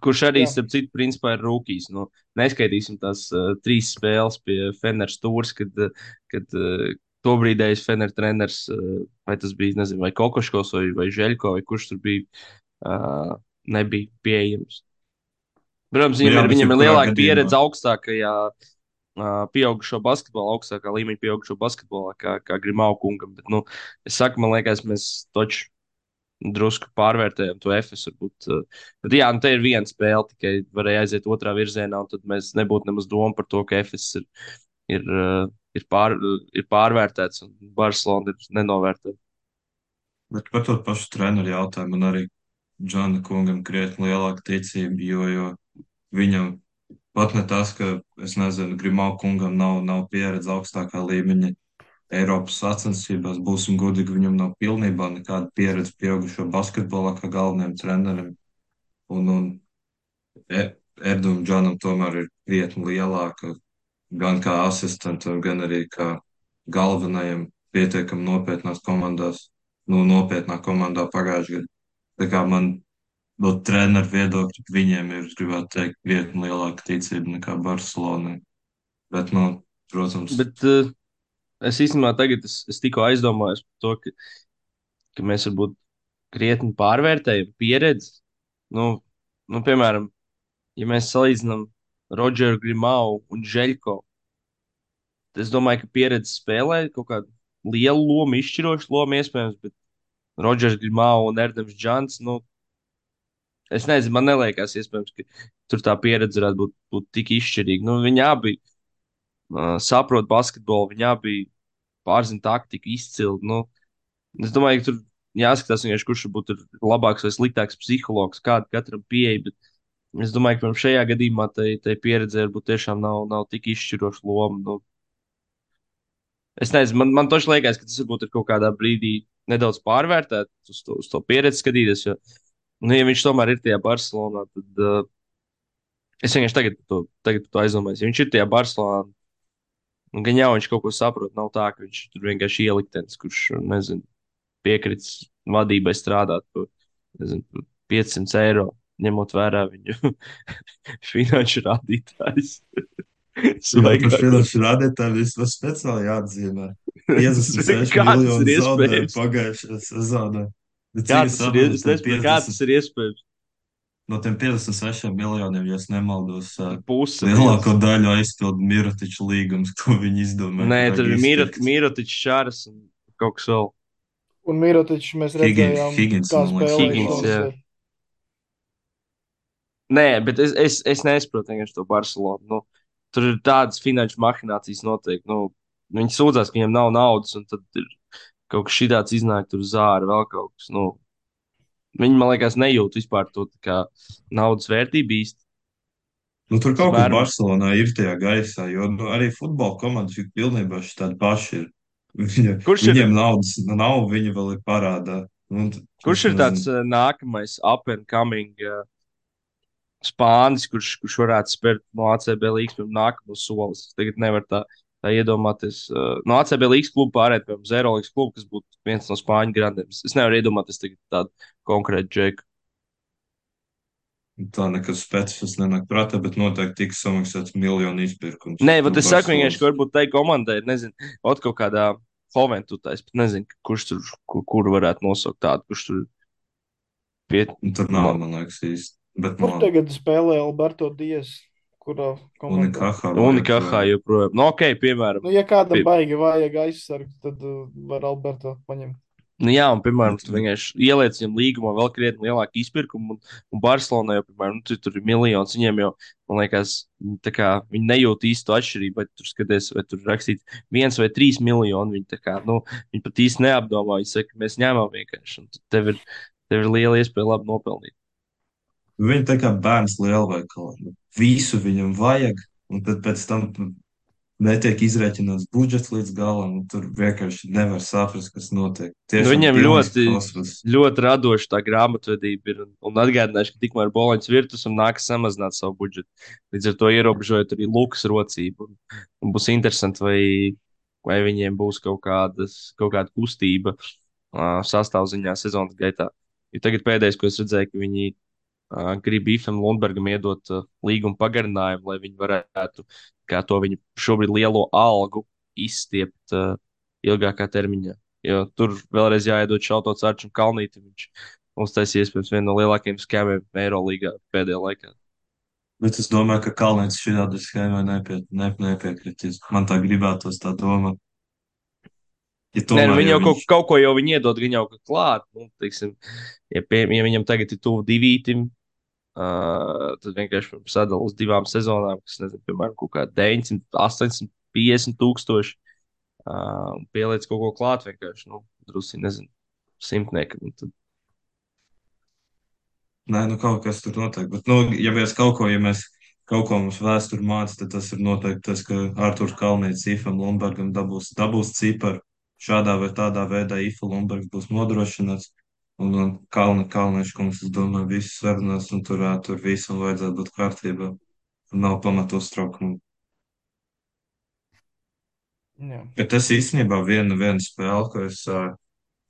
Kurš arī, Jā. starp citu, principā ir rūkīs. Nu, neskaitīsim tās uh, trīs spēles pie Feneras stūres, kad, uh, kad uh, to brīdējais Feneras treneris, uh, vai tas bija, nezinu, vai Kokoškos vai, vai Žeļko, vai kurš tur bija, uh, nebija pieejams. Protams, viņam, Nu Jā, ir, viņam ir lielāka pieredze augstākajā uh, pieaugušo basketbolā, augstākā līmeņa pieaugušo basketbolā, kā, kā Grimau kungam. Bet, nu, es saku, man liekas, mēs toču drusku pārvērtējam to. Varbūt, uh, bet, jā, nu, te ir viena spēle, tikai varēja aiziet otrā virzienā, un tad mēs nebūtu nemaz doma par to, ka FS ir, ir, uh, ir, pār, ir pārvērtēts un Barcelona ir nenovērtēta. Bet par to pašu treneru jautājumu man arī Džona kungam krietni lielāka ticība, jo, jo viņam pat ne tas, ka, es nezinu, Grimau kungam nav, nav pieredze augstākā līmeņa Eiropas sacensībās, būsim godīgi, viņam nav pilnībā nekāda pieredze pieaugušo basketbolā kā galvenajam trenerim. Un, un E- Erdum Džonam tomēr ir krietni lielāka gan kā asistentam, gan arī kā galvenajam pietiekami nopietnās komandās, nu, nopietnā komandā pagājušajā gadā. Tā kā man no treneru viedokļa viņiem ir, gribētu teikt, krietni lielāka ticība nekā Barcelonai. Bet, nu, protams, Bet uh, es īstenībā tagad es, es tikko aizdomājos par to, ka, ka mēs varbūt krietni pārvērtējam pieredzi. Nu, nu, piemēram, ja mēs salīdzinām Rodžeru Grimau un Žeļko, tad es domāju, ka pieredze spēlē kaut kādu lielu lomu, izšķirošu lomu iespējams, bet Rodžers Grimau un Erdams Džants, nu, es nezinu, man neliekas iespējams, ka tur tā pieredze varētu būt, būt tik izšķirīga. Nu, viņi abi uh, saprot basketbolu, viņi abi pārzina taktiku izcili. Nu, es domāju, ka tur jāskatās, vienkārši, kurš ir labāks vai sliktāks psihologs, kāda katram pieeja. Bet es domāju, ka šajā gadījumā tai, tai pieredzē varbūt tiešām nav, nav tik izšķiroša loma. Nu, es nezinu, man, man toši liekas, ka tas varbūt ir kaut kādā brīdī nedaudz pārvērtēts uz to, uz to pieredzi skatīties. Jo, nu, ja viņš tomēr ir tajā Barcelonā, tad uh, es vienkārši tagad to, tagad to aizdomājos. Ja viņš ir tajā Barcelonā, nu, gan jau viņš kaut ko saprot, nav tā, ka viņš tur vienkārši ieliktenis, kurš, nezinu, piekrits vadībai strādāt par 500 eiro, ņemot vērā viņu finanšu rādītājus. Svaigāk. Par finanšu rādītāju vismaz speciāli jāatzīmē. 56 Kā tas ir miljonu zaudējumu iespējams? pagājušajā sezonā. Kā tas ir, es nezinu, kā tas 50 ir iespējams? No tiem 56 miljoniem, ja es nemaldos, ā, Puse. lielāko daļu aizpildu Mirotiča līgums, ko viņi izdomāja. Nē, tur ir Mirot, izpirkt. Mirotičs, Čāras un kaut kas vēl. un Mirotičs mēs Higgins- redzējām, Higgins, kā spēlēja Higgins, jā. Nē, bet es, es, es nesaprotu vienkārši to Barcelonu. Nu, tur ir tādas finanšu mahinācijas noteikti. Nu, viņi sūdzās, ka viņiem nav naudas, un tad ir kaut kas šāds iznāk, tur zāra vēl kaut kas. Nu, viņi, man liekas, nejūt vispār to kā naudas vērtību īsti. Nu, tur kaut kas. Barcelonā ir tajā gaisā, jo nu, arī futbola komandas jau pilnībā šī tāda paša ir. Viņa, Kurš ir- viņiem naudas nav, viņi vēl ir parādā. Nu, t- Kurš ir tāds uh, nākamais up and coming uh, spānis, kurš, kurš varētu spērt no ACB līnijas pirms nākamo solis? Es Tagad nevar tā, tā iedomāties. Uh, no ACB līnijas kluba pārēt pie Zero līnijas kluba, kas būtu viens no spāņu grandiem. Es es nevaru iedomāties tādu konkrētu džeku. Tā nekas specifisks nenāk prātā, bet noteikti tiks samaksāts miljonu izpirkums. Nē, bet es saku vienkārši, ka varbūt tai komandai nezinu, kaut kādā Hoventutais. Pat nezinu, kurš tur, kur, kur varētu nosaukt tādu, kurš tur piet. Un tur nav, man liekas, īsti. Bet Kur no tagad spēlē Alberto Dias? Kurā komandā? Unikahā. Unikāhā joprojām. Nu, ok, piemēram. Nu, ja kādam Pie- baigi vajag aizsargu, tad uh, var Alberto paņemt. Nu, jā, un, piemēram, Nu, tu vienkārši ieliec viņam līgumā vēl krietni lielāku izpirkumu, un, un Barcelonā jau, piemēram, nu, tu, tur ir miljons. Viņiem jau, man liekas, tā kā, viņi nejūt īstu atšķirību, vai tur skaties, vai tur rakstīts viens vai trīs miljoni. Viņi, kā, nu, viņi pat īsti neapdomā. Viņi saka, mēs ņemam vienkārši, un tev ir, tev ir liela iespēja labi nopelnīt. Viņa tā kā bērns lielveikalā. Visu viņam vajag, un tad pēc tam netiek izrēķināts budžets līdz galam, tur vienkārši nevar saprast, kas notiek. Nu, viņiem pilnīgs ļoti, kosmos. ļoti radoša tā grāmatvedība ir. Un, atgādināšu, ka tikmēr Boloņas virtus un nāks samazināt savu budžetu. Līdz ar to ierobežojot arī lukas rocību. Un, būs interesanti, vai, vai viņiem būs kaut, kādas, kaut kāda kustība uh, sastāvziņā sezonas gaitā. Jo tagad pēdējais, ko es redzēju, ka viņi grib Ifam Lundbergam iedot līguma pagarinājumu, lai viņi varētu kā to viņa šobrīd lielo algu izstiept ilgākā termiņā. Jo tur vēlreiz jāiedod šautots Arčam Kalnītam. Viņš uztaisīja iespējams vienu no lielākajiem skēmiem Eirolīgā pēdējā laikā. Bet es domāju, ka Kalniņš šādu schēmu nepie, ne, nepiekritīs. Man tā gribētos tā domāt. Ja Nē, nu, viņi ja jau kaut, viņš- kaut ko jau viņi iedod, viņi jau kaut klāt. Nu, teiksim, ja, pie, ja viņam tagad ir tuvu divītim, uh, tad vienkārši sadalīt uz divām sezonām, kas, nezinu, piemēram, kaut kā 900, 850 tūkstoši. Uh, pieliec kaut ko klāt, vienkārši, nu, drusku, nezinu, simtniekam. un Tad Nē, nu kaut kas tur notiek. Bet, nu, ja mēs kaut ko, ja mēs kaut ko mums vēsture mācām, tad tas ir noteikti tas, ka Arthurs Kalniņš Ifam Lundbergam dabūs, dabūs ciparu. Šādā vai tādā veidā Ifa Lundbergs būs nodrošināts. Un, un Kalni, Kalniņš kungs, es domāju, visus sarunās un tur, tur visam vajadzētu būt kārtībā. Nav pamatu uztraukumu. Jā. Bet tas īstenībā viena, viena spēle, ko es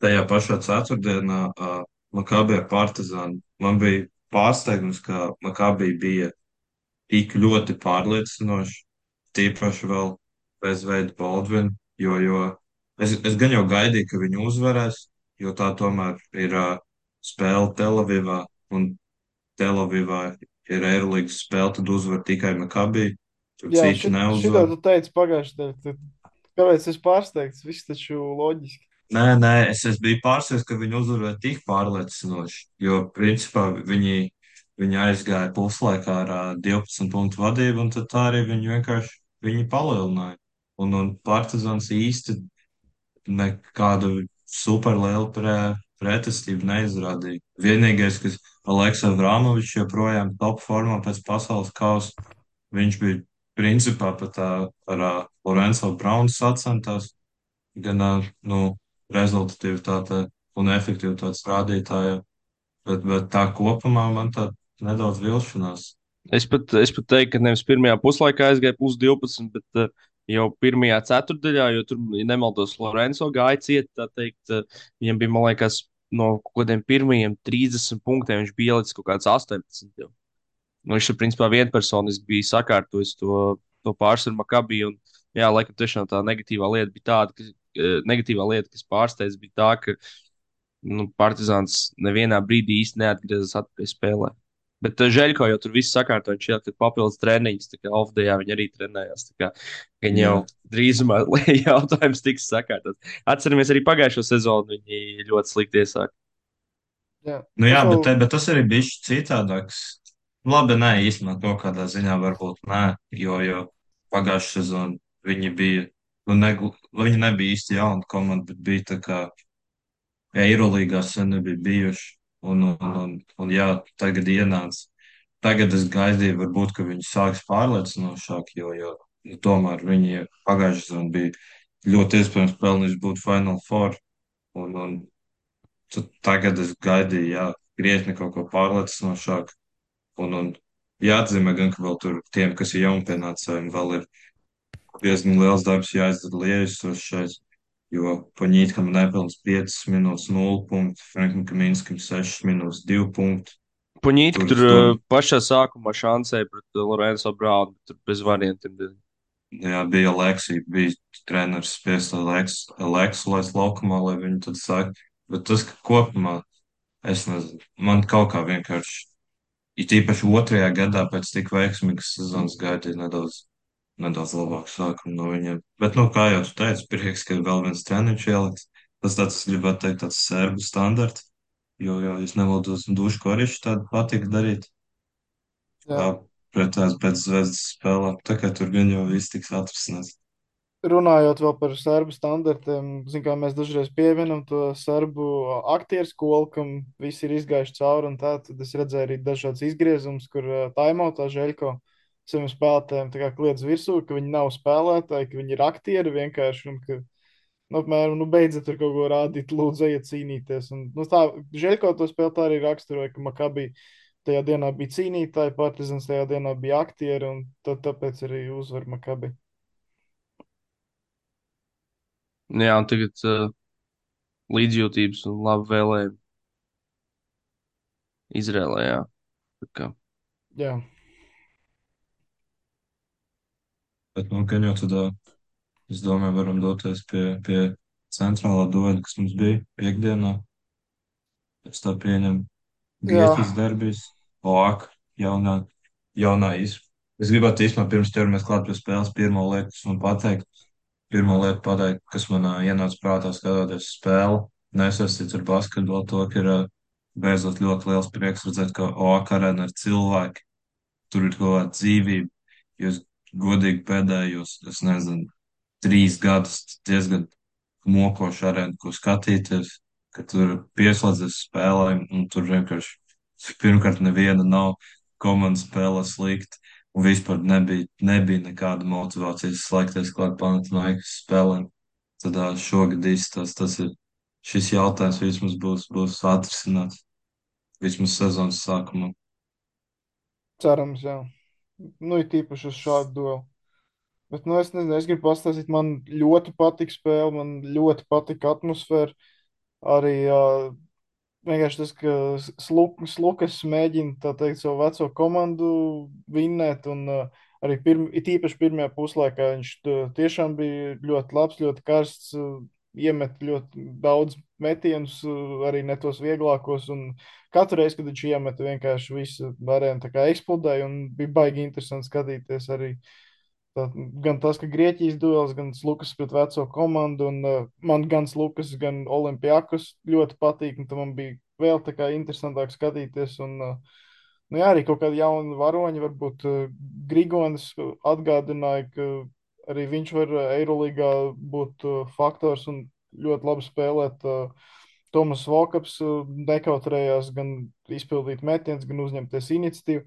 tajā pašā ceturtdienā ā, Makabī ar Partizānu. Man bija pārsteigums, ka Makabī bija tik ļoti pārliecinoši, tīpaši vēl bez veida Baldvina, jo, jo es, es gan jau gaidīju, ka viņi uzvarēs, jo tā tomēr ir ā, spēle Telavivā, un Telavivā ir Eirolandes spēle, tad uzvar tikai Makabī. Tur Jā, citi šit, šitā neuzvar. tu teici pagājušajā nedēļā. Kāpēc es pārsteigts? Viss taču loģiski. Nē, nē, es, es biju pārsteigts, ka viņi uzvarēja tik pārliecinoši, jo principā viņi, viņi aizgāja puslaikā ar ā, 12 punktu vadību, un tad tā arī viņi vienkārši viņi palielināja. Un, un Partizans īsti nekādu superlielu pre, pretestību neizrādīja. Vienīgais, kas Aleksa Vrāmovičs joprojām top formā pēc pasaules kausa, viņš bija principā pat ar Lorenzo Braunu sacentās gan ā, nu, rezultatīvitāte un efektivitātes rādītāja, bet, bet tā kopumā man tā nedaudz vilšanās. Es pat, es pat teiktu, ka nevis pirmajā puslaikā aizgāja plus 12, bet uh, jau pirmajā ceturdaļā, jo tur, ja nemaldos, Lorenzo gāja ciet, tā teikt, uh, viņam bija, man liekas, no kaut kādiem pirmajiem 30 punktiem viņš bija ielicis kaut kāds 18. Jau. Nu, viņš tur, principā, vienpersoniski bija sakārtojis to, to pārsvaru Makabī. Un, jā, laikam, tiešām tā negatīvā lieta bija tāda, ka eh, negatīvā lieta, kas pārsteidz, bija tā, ka nu, Partizāns nevienā brīdī īsti neatgriezās atpakaļ spēlē. Bet uh, Žēļko jau tur viss sakārtoja. Viņš jau tur papildus treniņus, tā kā off-dayā viņi arī trenējās. Kā, viņi jau drīzumā jautājums tiks sakārtots. Atceramies arī pagājušo sezonu, viņi ļoti slikti iesāka. Jā, Nu jā, bet, te, bet tas arī bija citādāks. Labi, nē, īstenībā kaut kādā ziņā varbūt nē, jo, jo pagājušā sezonā viņi bija, nu, ne, viņi nebija īsti jauna komanda, bet bija tā kā Eirolīgā sen nebija bijuši. Un, un, un, un jā, tagad ienāca. Tagad es gaidīju, varbūt, ka viņi sāks pārliecinošāk, jo, jo nu, tomēr viņi pagājušā sezonā bija ļoti iespējams pelnījuši būt Final Four. Un, un tagad es gaidīju, jā, krietni kaut ko pārliecinošāku. Un, un jāatzīmē gan, ka vēl tur tiem, kas ir jaunpienācējiem, vēl ir diezgan liels darbs jāizdara liejusos šeit. Jo Paņītkam nepilns 5 minūtes 0 punktu, Frankam Kaminskam 6 minūtes 2 punktu. Puņīti Tur tur uh, pašā sākumā šansēja pret uh, Lorenzo Braunu, bet tur bez variantiem. Jā, bija Leksija, bija treneris spiest Leksu, Leksu laist laukumā, lai viņi tad sāk. Bet tas, ka kopumā, es nezinu, man kaut kā vienkārši, it īpaši otrajā gadā pēc tik veiksmīgas sezonas gaidīja nedaudz, nedaudz labāku sākumu no viņiem. Bet, nu, kā jau tu teici, prieks, ka vēl viens treniņš ieliks. Tas tāds, gribētu teikt, tāds serbu standarts, jo, jo es nevaldos dušu koriši tādu patīk darīt. Jā. Pret tās pēc zvezdas spēlēm, tā kā tur gan jau viss tiks atrisināts. Runājot vēl par serbu standartiem, zin, kā mēs dažreiz pieminam to serbu aktieru skolu, kam visi ir izgājuši cauri, un tā, tad es redzēju arī dažādas izgriezumus, kur taimotā Žeļko saviem spēlētājiem tā kliedz virsū, ka viņi nav spēlētāji, ka viņi ir aktieri vienkārši, un ka, nu, apmēram, nu, beidzot tur kaut ko rādīt, lūdzu, ejiet cīnīties. Un, nu, tā, Žeļko to spēlētāji arī raksturoja, ka Makabī tajā dienā bija cīnītāji, Partizans tajā dienā bija aktieri, un tad, tāpēc arī uzvar Makabī. Jā, un tagad uh, līdzjūtības un labu vēlējumu Izrēlē. Jā. Tā kā, Jā, Bet, nu, gan jau tad, ā, es domāju, varam doties pie, pie centrālā dueļa, kas mums bija piekdienā. Es tā pieņemu Grieķijas derbijas, OAK, jaunā, jaunā iz. Es gribētu īstenībā pirms ķeramies klāt pie spēles pirmo lietu, kas man pateikt. Pirmo lietu pateikt, kas man ā, ienāca prātā skatoties spēli. Nesaistīts ar basketbolu, to, ka ir ā, beidzot ļoti liels prieks redzēt, ka OAK arēna ir cilvēki. Tur ir kaut kāda dzīvība. Jūs godīgi pēdējos, es nezinu, trīs gadus diezgan mokošu arēnu, ko skatīties, ka tur pieslēdzas spēlēm, un tur vienkārši pirmkārt neviena nav komanda spēlē slikti, un vispār nebija, nebija nekāda motivācijas slēgties klāt Panathinaikos spēlēm. Tad šogad īstas tas ir, šis jautājums vismaz būs, būs atrisināts, vismaz sezonas sākumā. cerams, jā. Nu, ir tīpaši uz šādu duelu. Bet, nu, es nezinu, es gribu pastāstīt, man ļoti patīk spēle, man ļoti patīk atmosfēra. Arī uh, vienkārši tas, ka Sluk- Slukas mēģina, tā teikt, savu veco komandu vinnēt, un uh, arī pirm, it īpaši pirmajā puslaikā viņš tiešām bija ļoti labs, ļoti karsts, uh, iemet ļoti daudz metienus, uh, arī ne tos vieglākos, katru reizi, kad viņš iemeta, vienkārši viss arēna eksplodēja, un bija baigi interesanti skatīties arī. Tā, gan tas, ka Grieķijas duels, gan Lukas pret veco komandu, un uh, man gan Lukas, gan Olimpijākus ļoti patīk, tam man bija vēl tā kā interesantāk skatīties. Un, uh, nu jā, arī kaut kādi jauni varoņi, varbūt uh, Grigonis atgādināja, ka arī viņš var uh, Eirolīgā būt uh, faktors un ļoti labi spēlēt. Uh, Tomas Vokaps nekautrējās gan izpildīt metienus, gan uzņemties iniciatīvu.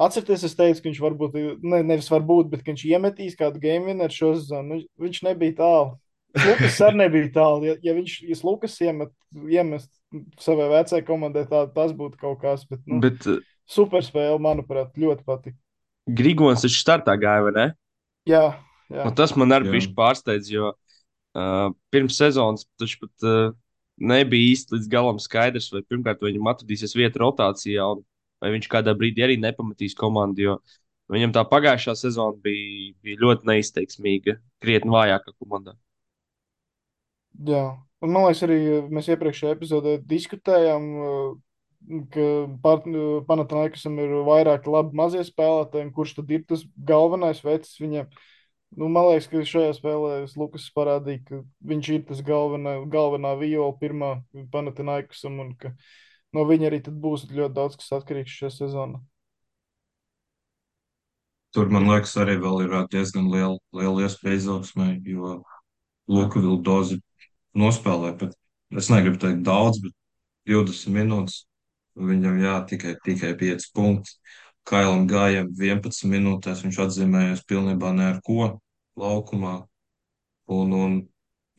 Atcerieties, es teicu, ka viņš varbūt, ne, nevis varbūt, bet viņš iemetīs kādu game winneru šo sezonu. Nu, viņš nebija tālu. Lukas arī nebija tālu. Ja, ja viņš, ja Lukas iemet, iemest savai vecajai komandai, tā, tas būtu kaut kas. Bet, nu, bet super spēle, manuprāt, ļoti patīk. Grigons taču startā gāja, vai ne? Jā, tas man arī bija pārsteidz, jo uh, pirms sezonas taču pat uh, nebija īsti līdz galam skaidrs, vai pirmkārt vai viņam atradīsies vieta rotācijā, un vai viņš kādā brīdī arī nepamatīs komandu. Jo viņam tā pagājušā sezona bija, bija ļoti neizteiksmīga, krietni vājāka komandā. jā. Un, man liekas, arī mēs iepriekšējā epizodē diskutējām, uh, ka Panathinaikosam ir vairāk labi mazie spēlētāji, kurš tad ir tas galvenais vecs viņam. Nu, man liekas, ka šajā spēlē Lukas parādīja, ka viņš ir tas galvenā, galvenā viola pirmā Panathinaikosam, un ka no viņa arī būs ļoti daudz, kas atkarīgs šajā sezonā. Tur, man liekas, arī ir diezgan liela, liela iespēja izaugsmē, jo Luka Vildozi nospēlē, bet es negribu teikt daudz, bet 20 minūtes. Viņam jā, tikai, tikai 5 punkti. Kailam Gājam 11 minūtēs viņš atzīmējās pilnībā ne ar ko laukumā. Un, un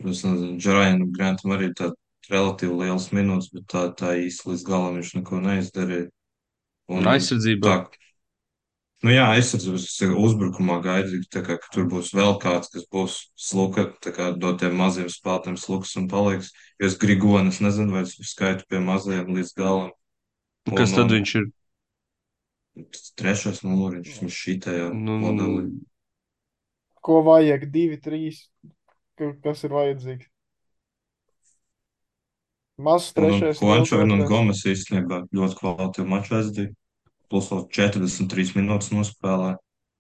nezinu, Džarajanam Grantam arī tā relatīvi liels minūtes, bet tā, tā īsti līdz galam viņš neko neizdarīja. Un aizsardzībā. tā, Nu jā, esmu uzbrukumā gaidīju, tā kā, ka tur būs vēl kāds, kas būs sluka, tā kā dot tiem maziem spēlētiem sluks un paliks. Jo es Grigonis nezinu, vai es skaitu pie mazajiem līdz galam. Un Kas Un, tad un viņš ir? trešais numuriņš, viņš šitajā Nu, modelī. Ko vajag, divi, trīs, ka- kas ir vajadzīgs. Mazs trešais, Juancho un. Gomes īstenībā ļoti kvalitīvu maču aizdīja. Plus vēl 43 minūtes nospēlē.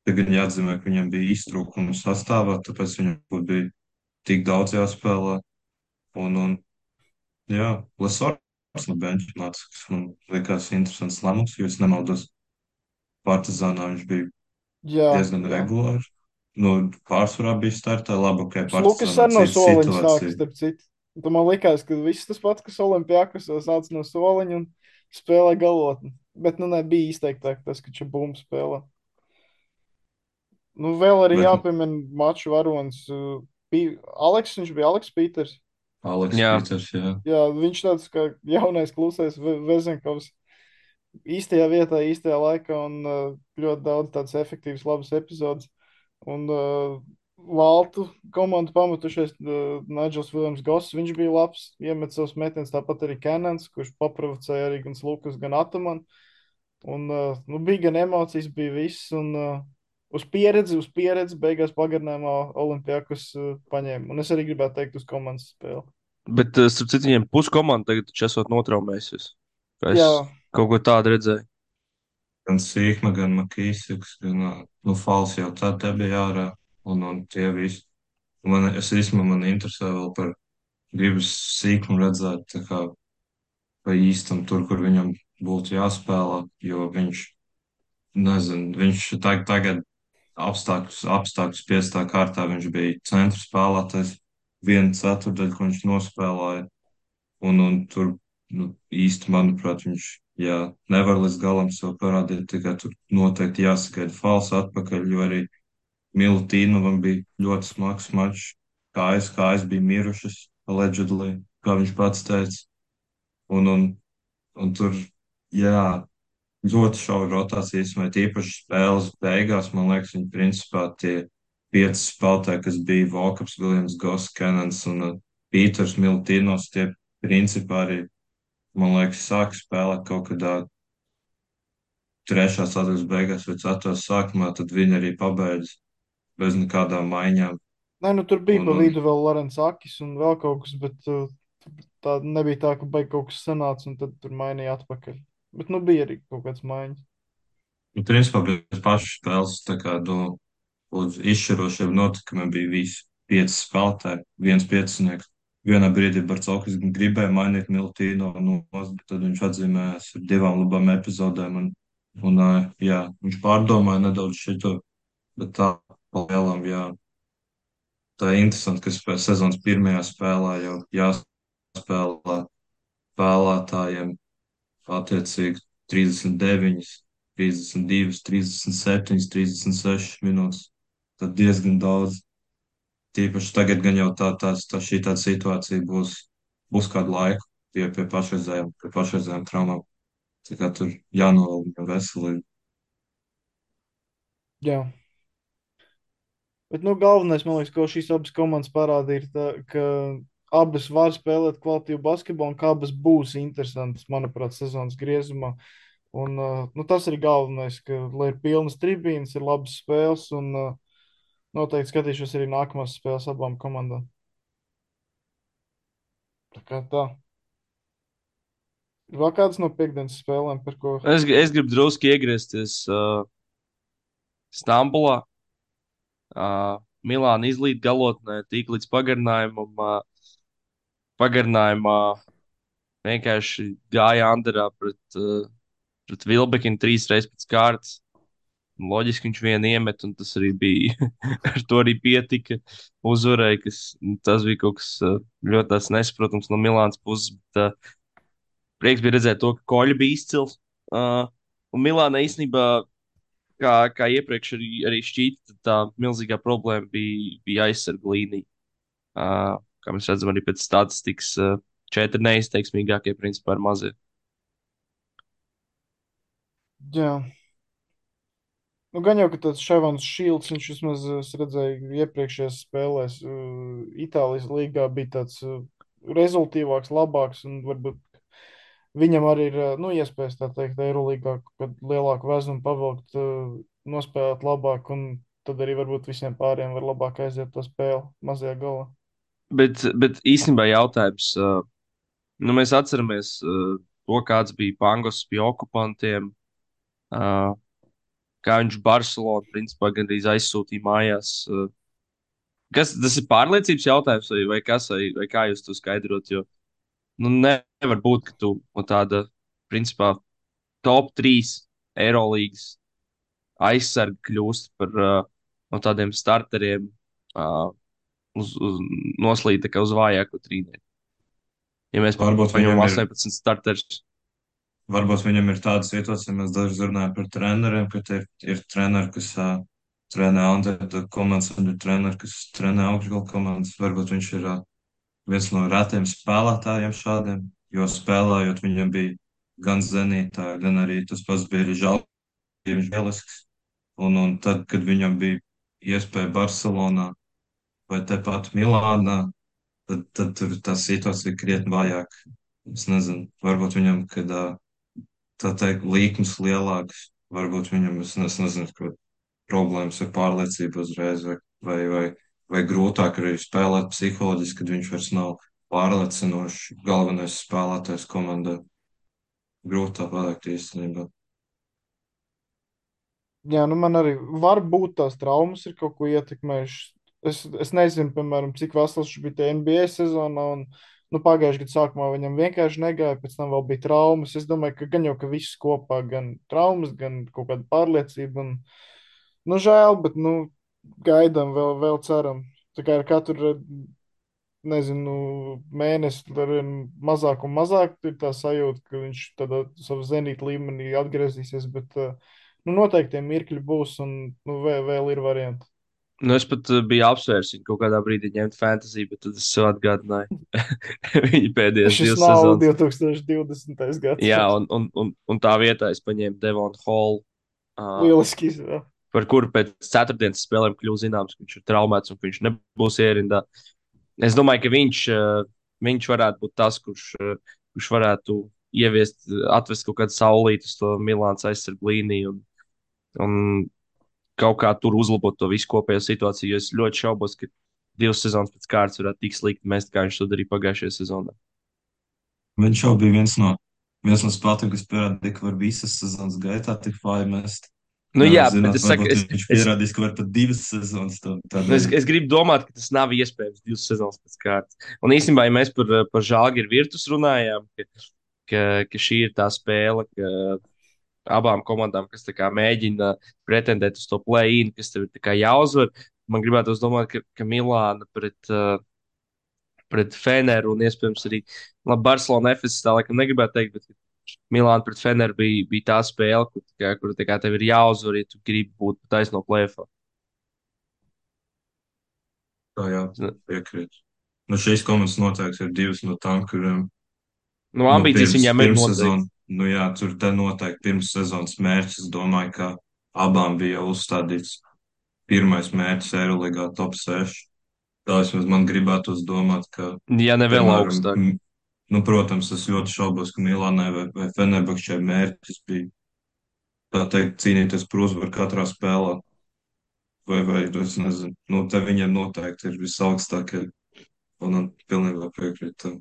Tagad jāatzīmē, ka viņam bija iztrūkums sastāvā, tāpēc viņam bija tik daudz jāspēlē. Un, un jā, Lesors no benča nāca, kas man likās interesants lēmums, jo es nemaldos. Partizānā viņš bija Jā, diezgan jā. regulārs. Nu, pārsvarā bija startā labi, ok, Lukas Partizānā arī no soliņa sākas, starp citu. Tu man likās, ka viss tas pats, kas Olimpijākos sāc no soliņa un spēlē galotni. Bet, nu, nebija izteiktāk tas, ka Čabūma spēlē. Nu, vēl arī Bet- jāpiemina maču varonis. uh, bija Aleks, viņš bija Aleks Pīters. Aleks Jā. Pīters, jā. Jā, viņš tāds kā jaunais klusais Ve- Vezenkovs. Īstajā vietā, īstajā laikā un uh, ļoti daudz tādas efektīvas, labas epizodes. Un uh, Valtu komandu pametušies uh, Nigels Viljams Goss. Viņš bija labs, iemet savus metienus, tāpat arī Kenans, kurš paprovocēja arī gan Lukas, gan Ataman. Un uh, nu, bija gan emocijas, bija viss. Un, uh, uz pieredzi, uz pieredzi beigās pagarinājumā Olimpijākus uh, paņēma. Un es arī gribētu teikt uz komandas spēli. Bet, uh, starp citu, viņiem puskomanda tagad esot notraumējusies. Es Jā. kaut ko tādu redzēju. Gan Sīkma, gan Makīsiks, gan nu, Fals jau tad te bija ārā. Un, un tie visi. Man, es īstenībā man interesē vēl par gribas sīkumu redzēt, tā kā pa īstam tur, kur viņam būtu jāspēlē, jo viņš, nezinu, viņš tag, tagad apstākļus, apstākļus piestā kārtā, viņš bija centra spēlētājs, viena ceturdaļa, ko viņš nospēlēja. Un, un tur nu, īsti, manuprāt, viņš jā, nevar līdz galam sev parādīt. Tikai tur noteikti jāsagaida fals atpakaļ, jo arī Milutīnovam bija ļoti smags mačs. Kājas, kājas bija mirušas, allegedly, kā viņš pats teica. Un, un, un tur, jā, ļoti šaura rotācija, īstenībā tīpaši spēles beigās, man liekas, viņi principā tie pieci spēlētāji, kas bija Volkaps, Viljams, Goss, Kenans un uh, Pīters Milutīnos, tie principā arī, man liekas, sāk spēlēt kaut kādā trešās sadaļas beigās vai ceturtās sākumā, tad viņi arī pabeidz bez nekādām maiņām. Nē, nu tur bija Un- pa vidu vēl Lorence Akis un vēl kaut kas, bet uh, tā nebija tā, ka baigi kaut kas sanāca un tad tur mainīja atpakaļ. Bet nu bija arī kaut kāds maiņas. Nu, principā bez pašas spēles, tā kā, nu, uz izšķirošiem notikumiem bija visi pieci spēlētāji, viens piecinieks. Vienā brīdī Barcelona gribēja mainīt Miltīnu, nu, bet tad viņš atzīmējās ar divām labām epizodēm. Un, un, jā, viņš pārdomāja nedaudz šito, bet tā palielam, jā. Tā ir interesanti, ka spē- sezonas pirmajā spēlē jau jāspēlē spēlētājiem attiecīgi 39, 32, 37, 36 minūtes. Tad diezgan daudz. Tīpaši tagad gan jau tā, tā, tā šī tāda situācija būs, būs kādu laiku pie, pie pašreizējām, pie pašreizējām traumām. Tā kā tur jānovēl viņam veselību. Jā. Bet nu, galvenais, man liekas, ko šīs abas komandas parādīja, ir tā, ka abas var spēlēt kvalitīvu basketbolu un ka abas būs interesantas, manuprāt, sezonas griezumā. Un, uh, nu, tas ir galvenais, ka, lai ir pilnas tribīnes, ir labas spēles, un uh, noteikti skatīšos arī nākamās spēles abām komandām. Tā kā tā. Ir vēl kādas no piekdienas spēlēm, par ko Es, es gribu drusku iegriezties uh, Stambulā. Uh, Milāna izlīd galotnē, tik līdz pagarinājumam. Uh, pagarinājumā vienkārši gāja Andrā pret, uh, pret Vilbekinu trīs reizes pēc kārtas. Loģiski viņš vienu iemet, un tas arī bija. Ar to arī pietika uzvarai, kas tas bija kaut kas uh, ļoti nesaprotams no Milānas puses. Bet, uh, prieks bija redzēt to, ka Koļa bija izcils. Uh, un Milāna īstenībā, kā, kā iepriekš arī, arī šķīta, tā milzīgā problēma bija, bija aizsarga līnija. Uh, kā mēs redzam, arī pēc statistikas, uh, četri neizteiksmīgākie principā ir mazie. Jā. Nu, gan jau, ka tāds Ševans Šīls, viņš vismaz es redzēju iepriekšējās spēlēs, uh, Itālijas līgā bija tāds uh, rezultīvāks, labāks, un varbūt viņam arī ir, uh, nu, iespējas, tā teikt, Eirolīgā, kad lielāku vezumu pavilkt, uh, nospēlēt labāk, un tad arī varbūt visiem pāriem var labāk aiziet to spēli mazajā galā. Bet, bet īstenībā jautājums, uh, nu, mēs atceramies uh, to, kāds bija Pangos pie okupantiem, uh, kā viņš Barcelonu principā gandrīz aizsūtīja mājās. Uh, kas, tas ir pārliecības jautājums, vai, vai kas, vai, vai kā jūs to skaidrot? Jo nu, nevar būt, ka tu no tāda, principā, top 3 Eirolandes aizsargi kļūst par uh, no tādiem starteriem uh, uz, uz noslīd uz vājāku trīnieku. Ja mēs paņemam viņam ir- 18 starterus, Varbūt viņam ir tāda situācija, mēs dažreiz runājam par treneriem, ka ir, ir treneri, kas uh, trenē Antēta komandas, un ir treneri, kas trenē augšgalu komandas. Varbūt viņš ir uh, viens no retiem spēlētājiem šādiem, jo spēlējot viņam bija gan zenītā, gan arī tas pats bija žēl, viņš lielisks. Un, un tad, kad viņam bija iespēja Barcelonā vai tepat Milānā, tad, tad tur tā situācija krietni vājāk. Es nezinu, varbūt viņam, kad ā, tā teikt, līkums lielāks, varbūt viņam, es, nezinu, ka problēmas ar pārliecību uzreiz, vai, vai, vai, vai grūtāk arī spēlēt psiholoģiski, kad viņš vairs nav pārliecinošs galvenais spēlētājs komandā. Grūti tā pateikt īstenībā. Jā, nu man arī var būt tās traumas, ir kaut ko ietekmējušas. Es, es nezinu, piemēram, cik vesels viņš bija tajā NBA sezonā. Un, nu, pagājušajā gadā sākumā viņam vienkārši negāja, pēc tam vēl bija traumas. Es domāju, ka gan jau ka viss kopā, gan traumas, gan kaut kāda pārliecība. Un, nu, žēl, bet nu, gaidām, vēl, vēl ceram. Tā kā ar katru nezinu, mēnesi ar vien mazāk un mazāk ir tā sajūta, ka viņš tādā savā zenīta līmenī atgriezīsies. Bet, uh, nu, noteikti mirkļi būs, un nu, vēl, vēl ir varianti. Nu, es pat uh, biju apsvērs viņu kaut kādā brīdī ņemt fantasy, bet tad es sev atgādināju viņa pēdējās divas sezonas. 2020. gads. Jā, un, un, un, un tā vietā es paņēmu Devonu Hallu. Uh, lieliski. Jā. par kuru pēc ceturtdienas spēlēm kļūst zināms, ka viņš ir traumēts un ka viņš nebūs ierindā. Es domāju, ka viņš, eh, viņš varētu būt tas, kurš, eh, kurš varētu ieviest, atvest kaut kādu saulītu uz to Milāns aizsardzību līniju un, un kaut kā tur uzlabot to visu kopējo situāciju. Es ļoti šaubos, ka divas sezonas pēc kārtas varētu tik slikti mest, kā viņš to darīja pagājušajā sezonā. Viņš jau bija viens no, viens no spēlētājiem, kas pierādīja, ka var visas sezonas gaitā tik fāji mest. Nu, jā, zināt, bet es saku, es, viņš pierādīs, ka var pat divas sezonas to tā Nu, Es, es gribu domāt, ka tas nav iespējams divas sezonas pēc kārtas. Un īstenībā, ja mēs par, par žāģi virtus runājām, ka, ka, ka šī ir tā spēle, ka abām komandām, kas kā mēģina pretendēt uz to play-in, kas tev ir jāuzvar, man gribētu domāt, ka, ka Milāna pret, uh, pret Feneru un iespējams arī labi, Barcelona FS tā laikam negribētu teikt, bet Milāna pret Feneru bija, bija tā spēle, kur, kā, kur kā tev ir jāuzvar, ja tu gribi būt taisno plēfā. Tā jā, piekrīt. Nu, šīs komandas noteikti ir divas no tām, kuriem Nu, ambīcijas pirms- viņām ir pirms Nu, jā, tur te noteikti pirms sezonas mērķis. Domāju, ka abām bija uzstādīts pirmais mērķis Eirolandā top 6. Tā vismaz man gribētu domāt, ka Ja ne vēl augstāk. Nu, protams, es ļoti šaubos, ka Milānai vai, vai Fenerbahčai mērķis bija tā teikt cīnīties par uzvaru katrā spēlē. Vai, vai es nezinu, nu, te viņiem noteikti ir visaugstākie. Un man pilnībā piekrīt tam.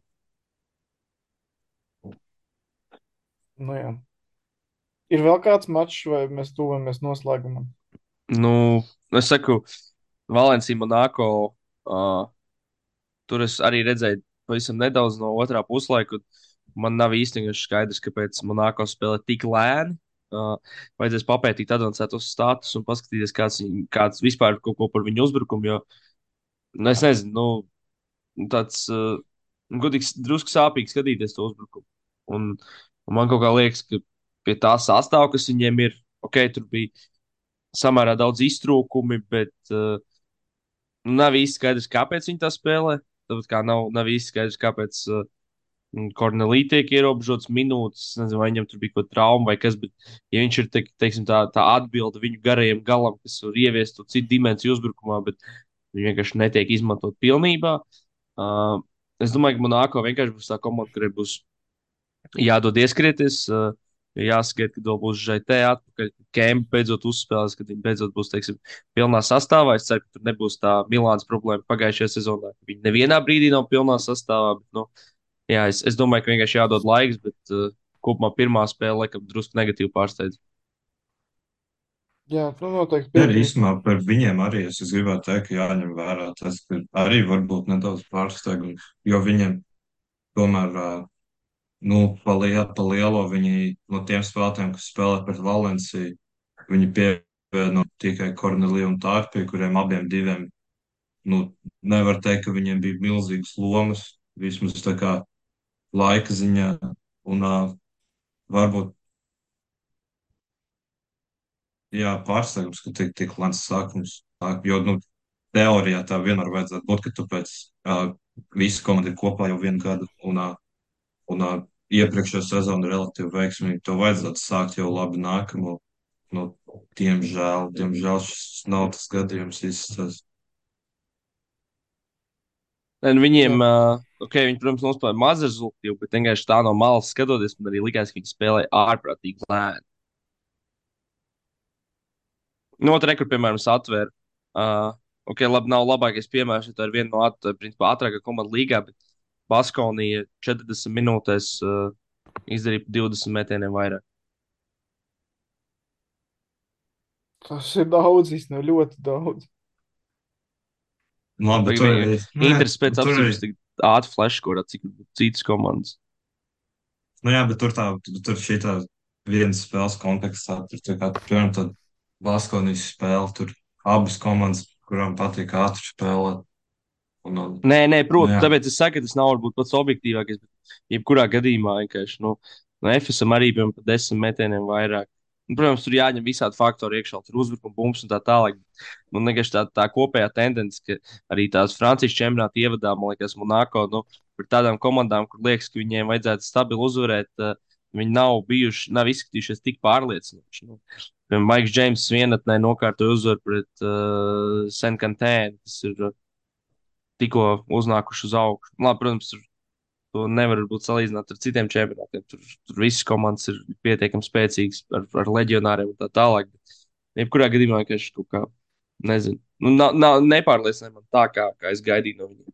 Nu, jā. Ir vēl kāds mačs, vai mēs tuvojamies noslēgumam? Nu, es saku, Valencija Monako. Uh, tur es arī redzēju pavisam nedaudz no otrā puslaika. Man nav īstenībā skaidrs, kāpēc Monako spēlē tik lēni. Uh, vajadzēs papētīt avansētos status un paskatīties, kāds, kāds vispār kaut ko par viņu uzbrukumu. Jo nu, es nezinu, nu, tāds uh, gudīgs, drusku sāpīgi skatīties to uzbrukumu. Un, un man kaut kā liekas, ka pie tā sastāvā, kas viņiem ir, ok, tur bija samērā daudz iztrūkumi, bet uh, nav īsti skaidrs, kāpēc viņi tā spēlē. Tāpēc kā nav, nav īsti skaidrs, kāpēc uh, Kornelī tiek ierobežots minūtes. Es Nezinu, vai viņam tur bija kaut kāda trauma vai kas, bet ja viņš ir te, teiksim, tā, tā atbilde viņu garajam galam, kas var ieviest to citu dimensiju uzbrukumā, bet viņi vienkārši netiek izmantot pilnībā. Uh, es domāju, ka Monako vienkārši būs tā komanda, kurai būs jādod ieskrieties. Uh, Ir jāsagaida, kad vēl būs žētē atpakaļ, kad Kempa beidzot uzspēlēs, kad viņi beidzot būs, teiksim, pilnā sastāvā. Es ceru, ka tur nebūs tā Milāns problēma pagājušajā sezonā. Viņi nevienā brīdī nav pilnā sastāvā. Bet, nu, jā, es, es domāju, ka vienkārši jādod laiks, bet uh, kopumā pirmā spēle, laikam, drusku negatīvi pārsteidz. Jā, nu noteikti Jā, īstenībā par viņiem arī es, es gribētu teikt, ka jāņem vērā tas, ka arī varbūt nedaudz pārsteigums, jo viņiem tomēr, ā, nu, pa lielu, pa lielo viņi no tiem spēlētājiem, kas spēlē pret Valenciju, viņi pievieno tikai Korneliju un Tārpiju, kuriem abiem diviem, nu, nevar teikt, ka viņiem bija milzīgas lomas, vismaz tā kā laika ziņā, un ā, varbūt, jā, pārsteigums, ka tik, tik lēns sākums, jo, nu, teorijā tā vienmēr vajadzētu būt, ka tu pēc uh, visu komandu ir kopā jau vienu gadu un, uh, un uh, iepriekšējā sezona relatīvi veiksmīgi. To vajadzētu sākt jau labi nākamo. Nu, diemžēl, diemžēl šis nav tas gadījums īstais. Un viņiem, Jā. uh, ok, viņi, protams, nospēlēja maz rezultātu, bet vienkārši tā no malas skatoties, man arī likās, ka viņi spēlēja ārprātīgi lēni. Noteikti, kur, piemēram, atvēra. Uh, ok, labi, nav labākais piemērs, jo tā ir viena no at, principā, ātrākā komanda līgā, bet Baskonija 40 minūtēs uh, izdarīja pa 20 metieniem vairāk. Tas ir daudz, īstenībā ļoti daudz. Nu, Labi, bet nē, Interesi pēc apziņas tik ātri flash, kurā cik citas komandas. Nu, jā, bet tur tā, tur šī tā vienas spēles kontekstā, tur tā kā, piemēram, tad Baskonijas spēle, tur abas komandas, kurām patīk ātri spēlēt. Un, un, Nē, nē, protams, Nu, jā. tāpēc es saku, ka tas nav varbūt pats objektīvākais. Bet jebkurā gadījumā vienkārši nu, no FSM arī bija pa desmit metieniem vairāk. Un, protams, tur jāņem visādi faktori iekšā, tur uzbrukuma bumps un tā tālāk. Man liekas, tā, tā kopējā tendence, ka arī tās Francijas čempionāta ievadā, man liekas, Monako, nu, par tādām komandām, kur liekas, ka viņiem vajadzētu stabili uzvarēt, uh, viņi nav bijuši, nav izskatījušies tik pārliecinoši. Nu. Piemēram, Maiks Džeims vienatnē nokārtoja uzvaru pret uh, Senkantēnu. Tas ir uh, tikko uznākuši uz augšu. Labi, protams, tur to nevar būt salīdzināt ar citiem čempionātiem. Tur, tur visas komandas ir pietiekami spēcīgas ar, ar leģionāriem un tā tālāk. Bet jebkurā gadījumā vienkārši kaut kā, nezinu, nu, nav, nav nepārliecināja man tā, kā, kā es gaidīju no viņiem.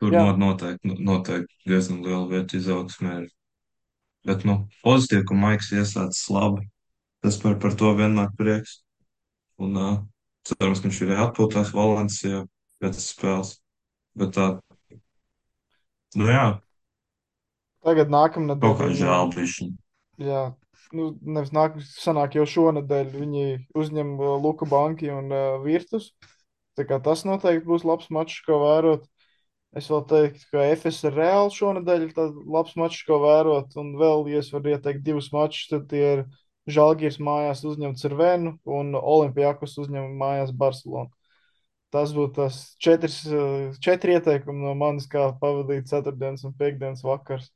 Tur Jā. not, noteikti, nu, noteikti diezgan liela vieta izaugsmē. Bet, nu, pozitīvi, ka Maiks iesācis labi. Tas par, par to vienmēr prieks. Un uh, cerams, ka viņš ir atpūtās Valencijā pēc spēles. Bet tā, nu jā, Tagad nākamā kaut kā žēl bišķiņ. Jā, nu, nevis nākamā, sanāk jau šonadēļ viņi uzņem uh, Luka Banki un uh, Virtus. Tā kā tas noteikti būs labs mačs, ko vērot. Es vēl teiktu, ka FS ir reāli šonadēļ ir tāds labs mačs, ko vērot. Un vēl, ja es varu ieteikt divus mačus, tad tie ir Žalgiris mājās uzņem Cervenu un Olimpijakos uzņem mājās Barcelonu. Tas būtu tas četrs, uh, četri ieteikumi no manis, kā pavadīt ceturtdienas un piekdienas vakars.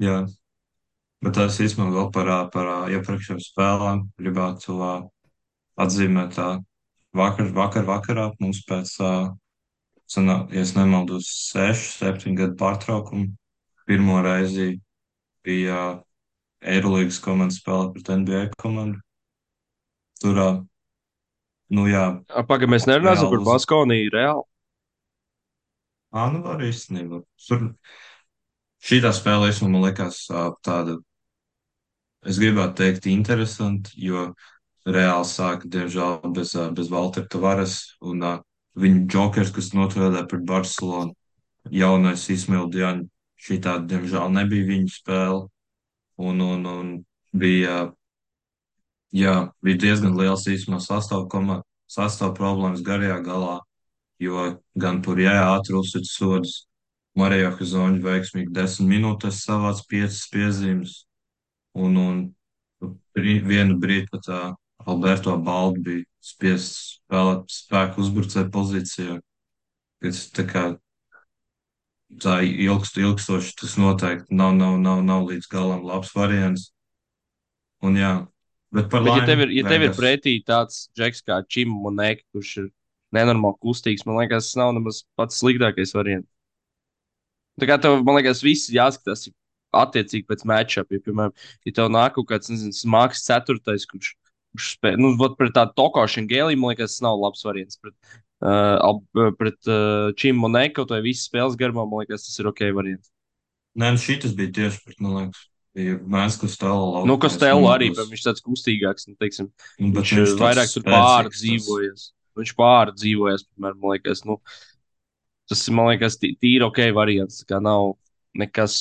Jā, bet es īstenībā vēl par, par iepriekšējām spēlēm gribētu atzīmēt vakar, vakar, vakarā mums pēc, sanā, ja es nemaldos, sešu, septiņu gadu pārtraukumu. Pirmo reizi bija ā, Eirolīgas komanda spēlē pret NBA komandu. Tur, nu jā, Pagaidām, mēs nerunāsim Reāli par Baskoniju reāli. ā, nu var īstenībā. Tur šī tā spēle īstenībā man liekas tāda, es gribētu teikt, interesanti, jo Reāli sāka, diemžēl, bez, bez Valtera Tavares un ā, viņa džokers, kas noturēja pret Barcelonu. Jaunais Ismail Diaņš, šī tā, diemžēl, nebija viņa spēle. Un, un, un bija, jā, bija diezgan liels īstenībā sastāv, koma, sastāv problēmas garajā galā, jo gan Purjē ātri uzsita sodus, Marija Hazoņa veiksmīgi desmit minūtes savāc piecas piezīmes. Un, un vienu brīdi pat tā Alberto Baldi bija spiests spēlēt spēku uzbrucēju pozīcijā. Tas tā kā tā ilgst, ilgstoši tas noteikti nav, nav, nav, nav līdz galam labs variants. Un jā, bet par Bet, ja laimi tev ir, ja tev ir pretī tāds džeks kā Čim Monēka, kurš ir nenormāli kustīgs, man liekas, tas nav nemaz pats sliktākais variants. Tā kā tev, man liekas, viss jāskatās attiecīgi pēc matchup. Ja, piemēram, ja tev nāk kaut kāds, nezinu, smags ceturtais, kurš, kurš spēj, nu, vot pret tādu tokošanu gēliju, man liekas, tas nav labs variants. Pret, uh, pret uh, Čim Moneko, vai visas spēles garumā, man liekas, tas ir ok variants. Nē, nu šis bija tieši pret, man liekas, Mēns Kostelo. Nu, Kostelo arī, bet viņš tāds kustīgāks, nu, teiksim, Nu, viņš, viņš vairāk tur pārdzīvojas. Viņš pārdzīvojas, piemēram, man liekas, nu, tas ir, man liekas, tī- tīri ok variants. Tā kā nav nekas,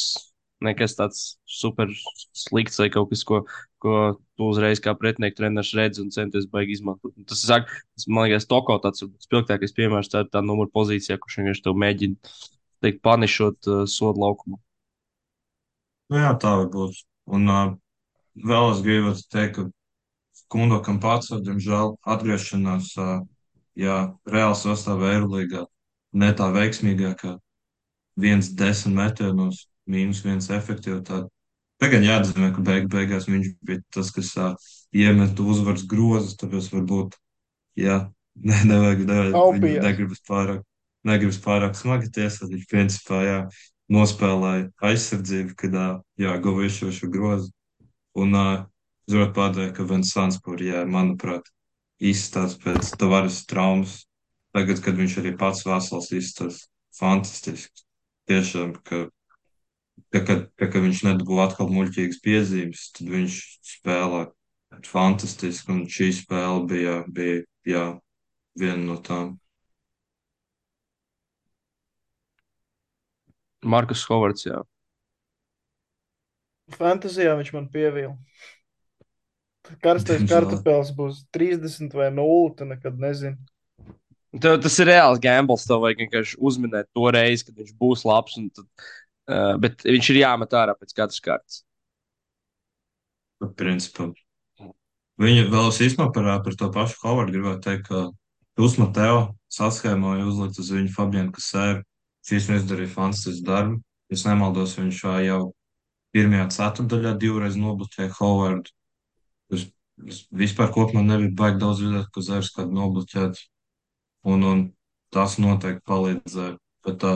nekas tāds super slikts vai kaut kas, ko, ko tu uzreiz kā pretinieku treneris redz un centies baigi izmantot. Tas, sāk, tas, man liekas, Toko tāds spilgtākais piemērs, tā ir tā numura pozīcijā, kurš vienkārši tev mēģina, teikt, panišot uh, sodu laukumu. Nu, jā, tā var būt. Un uh, vēl es gribu teikt, ka Kundokam pats, diemžēl, atgriešanās, uh, jā, reāli sastāvā Eirolīgā ne tā veiksmīgākā. Viens desmit metienos, mīnus viens efektivitāte. Tagad jāatzīmē, ka beig beigās viņš bija tas, kas uh, iemet uzvaras grozus, tāpēc varbūt, jā, ne, nevajag, nevajag negribas pārāk, negribas pārāk smagi tiesāt. Viņš principā, jā, nospēlēja aizsardzību, kad, ā, jā, guva izšošu grozu. Un, uh, zinot, pārdēļ, ka Vinsants Porijā, manuprāt, izstāsta pēc tavaras traumas. Tagad, kad viņš arī pats vesels izstāsta fantastisks. Tiešām, ka, ka, kad, ka, kad viņš nedabū atkal muļķīgas piezīmes, tad viņš spēlē fantastiski. Un šī spēle bija, bija jā, viena no tām. Markus Hovards, jā. Fantāzijā viņš man pievīla. Karstais kartupēlis būs 30 vai 0. Tu nekad nezini. Tev, tas ir reāls gambles. Tev vajag vienkārši uzminēt to reizi, kad viņš būs labs. un Tad, uh, bet viņš ir jāmet ārā pēc katras kārtas. Principā. Viņa vēl īstenībā par, par to pašu Hovardu gribētu teikt, ka Jūs, Mateo, saskēmoja uzlikt uz viņu Fabienu Kasēru. Šīs mēs izdarīja fantastisku darbu. Es nemaldos, viņš jau pirmajā ceturdaļā divreiz nobloķēja Hovardu. Es, es vispār kopumā nebija baigi daudz redzēt, ka Zērs kādu nobloķēt. Un, un tas noteikti palīdzēja. Bet tā,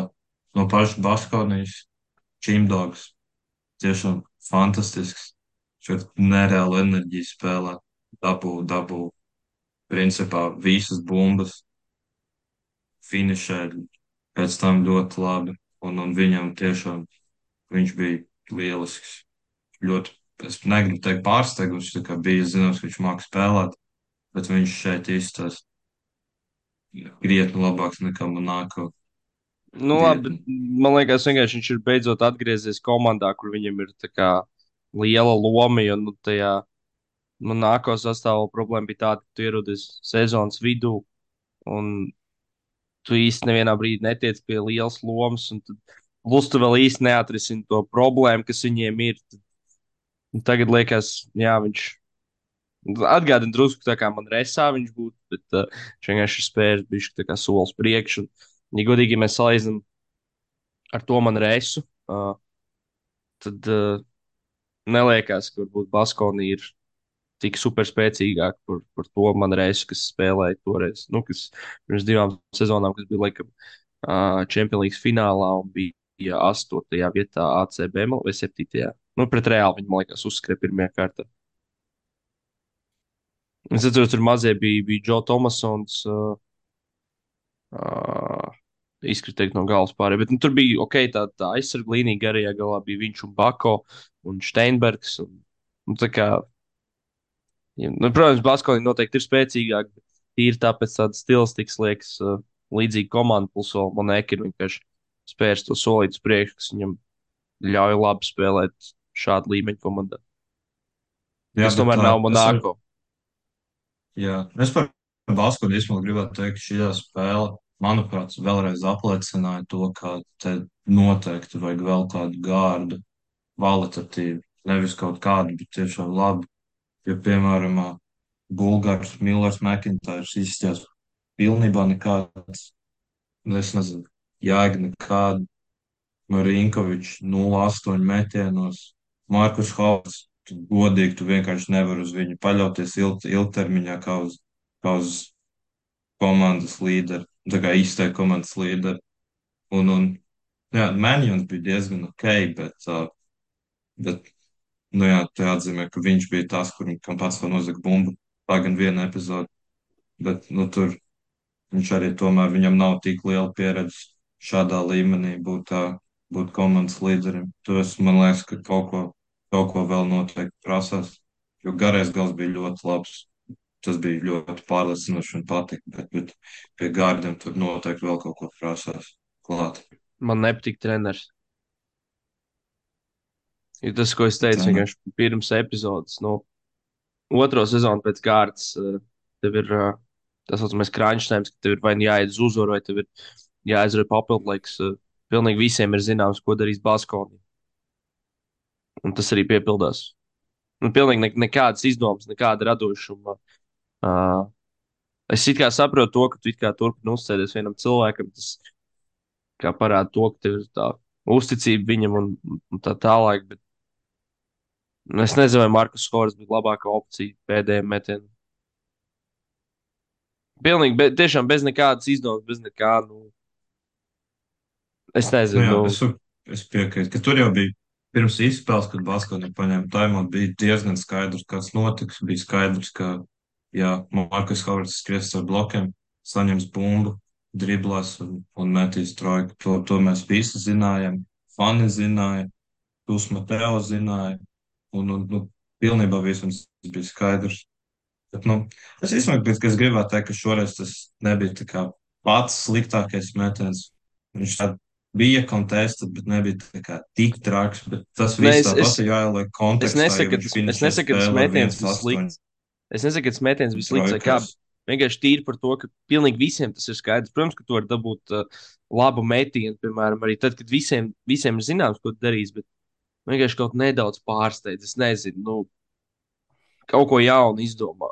no paša Baskaunijas Čimdogs tiešām fantastisks. Šeit nereāla enerģija spēlē. Dabū, dabū principā visas bumbas finišē pēc tam ļoti labi. Un, un viņam tiešām viņš bija lielisks. Ļoti, es negribu teikt pārsteigums, tā kā bija zināms, ka viņš māca spēlēt, bet viņš šeit izstāsta krietni labāks nekā Monako. Nu, labi, man liekas, vienkārši viņš ir beidzot atgriezies komandā, kur viņam ir kā liela loma. Jo nu, tajā nu, nākamā sastāvā problēma bija tāda, ka tu ierodies sezonas vidū un tu īsti nevienā brīdī netiec pie lielas lomas. Plus, tu vēl īsti neatrisini to problēmu, kas viņiem ir. Tad, tagad liekas, jā, viņš atgādina drusku tā kā man resā viņš būtu, bet uh, viņš vienkārši tā kā solis priekšu. Un, ja godīgi, ja mēs salīdzinām ar to man resu, uh, tad uh, neliekas, ka varbūt Baskonī ir tik superspēcīgāk par, par to man reizi, kas spēlēja toreiz. Nu, kas pirms divām sezonām, kas bija laikam uh, Champions League finālā un bija 8. vietā ACB vai 7. Nu, pret Reāli viņi, man liekas, uzskrēja pirmajā kārtā. Es atceros, tur mazie bija, bija Joe Tomasons. Uh, uh, Izkritēji no galvas pārējiem. Bet nu, tur bija ok, tā, tā aizsardzība līnija garajā galā bija viņš un Bako un Steinbergs. Un, un tā kā, ja, nu, protams, Baskovī noteikti ir spēcīgāk, bet tīri tāpēc tāds stilistiks liekas uh, līdzīgi komanda. Plus vēl Monēka ir vienkārši spērs to solīt uz priekšu, kas viņam ļauj labi spēlēt šādu līmeņu komandā. Jā, Tas tomēr tā- nav Monako. Jā, es par Īstenībā gribētu teikt, šī spēle, manuprāt, vēlreiz apliecināja to, ka te noteikti vajag vēl kādu gārdu, kvalitatīvu, nevis kaut kādu, bet tiešām labu. Ja, piemēram, Bulgārs, Millers, McIntyre izsties pilnībā nekāds, es nezinu, jēga nekāda, Marinkovičs 0,8 metienos, Markus Hauts, godīgi, tu vienkārši nevari uz viņu paļauties ilg, ilgtermiņā kā uz, uz komandas līderi, tā kā izteikti komandas līderi. Un, un jā, Manjons bija diezgan ok, bet, uh, bet nu jā, te atzīmē, ka viņš bija tas, kur, kam pats var nozagt bumbu. Tā gan viena epizode, bet, nu, tur viņš arī tomēr, viņam nav tik liela pieredze šādā līmenī būt, tā, būt komandas līderim. Tas, man liekas, ka kaut ko, kaut ko vēl noteikti prasās, jo garais gals bija ļoti labs. Tas bija ļoti pārliecinoši un patika, bet, bet pie gārdiem tur noteikti vēl kaut ko prasās klāt. Man nepatīk treneris. Ir tas, ko es teicu, vienkārši pirms epizodes. Nu, otro sezonu pēc kārtas eh, tev ir eh, tas saucamais time, ka tev ir vai nu jāiet uz uzvaru, vai tev ir jāizver papildu laiks. eh, Pilnīgi visiem ir zināms, ko darīs Baskovs. Un tas arī piepildās. Nu, pilnīgi ne, nekādas izdomas, nekāda radošuma. Uh, es it kā saprotu to, ka tu it kā turpini uzticēties vienam cilvēkam. Tas kā parāda to, ka tev ir tā uzticība viņam un, un tā tālāk. Bet es nezinu, vai Markus Skors bija labākā opcija pēdējiem metienam. Pilnīgi, be, tiešām bez nekādas izdomas, bez nekā. Nu, es Nu, nezinu, jā, nu, es, es piekrītu, ka tur jau bija pirms izspēles, kad Baskovs paņēma taimot, bija diezgan skaidrs, kas notiks. Bija skaidrs, ka, ja Markus Havards skries ar blokiem, saņems bumbu, driblās un, un metīs trojku. To, to mēs visi zinājām. Fani zināja, Tūsma Teo zināja. Un, un nu, pilnībā visam bija skaidrs. Bet, nu, es īstenībā es gribētu teikt, ka šoreiz tas nebija kā pats sliktākais metiens. Viņš tā bija kontestāts, bet nebija kā tik traks. Tas viss tāpat ir jāieliek kontekstā. ka es nesaku, ka tas metiens 1-8 slikts. Es nesaku, ka tas metiens bija slikts. vai Kā, vienkārši tīri par to, ka pilnīgi visiem tas ir skaidrs. Protams, ka tu vari dabūt uh, labu metienu, piemēram, arī tad, kad visiem, visiem ir zināms, ko tu darīsi. Bet vienkārši kaut nedaudz pārsteidz. Es nezinu, nu, kaut ko jaunu izdomā.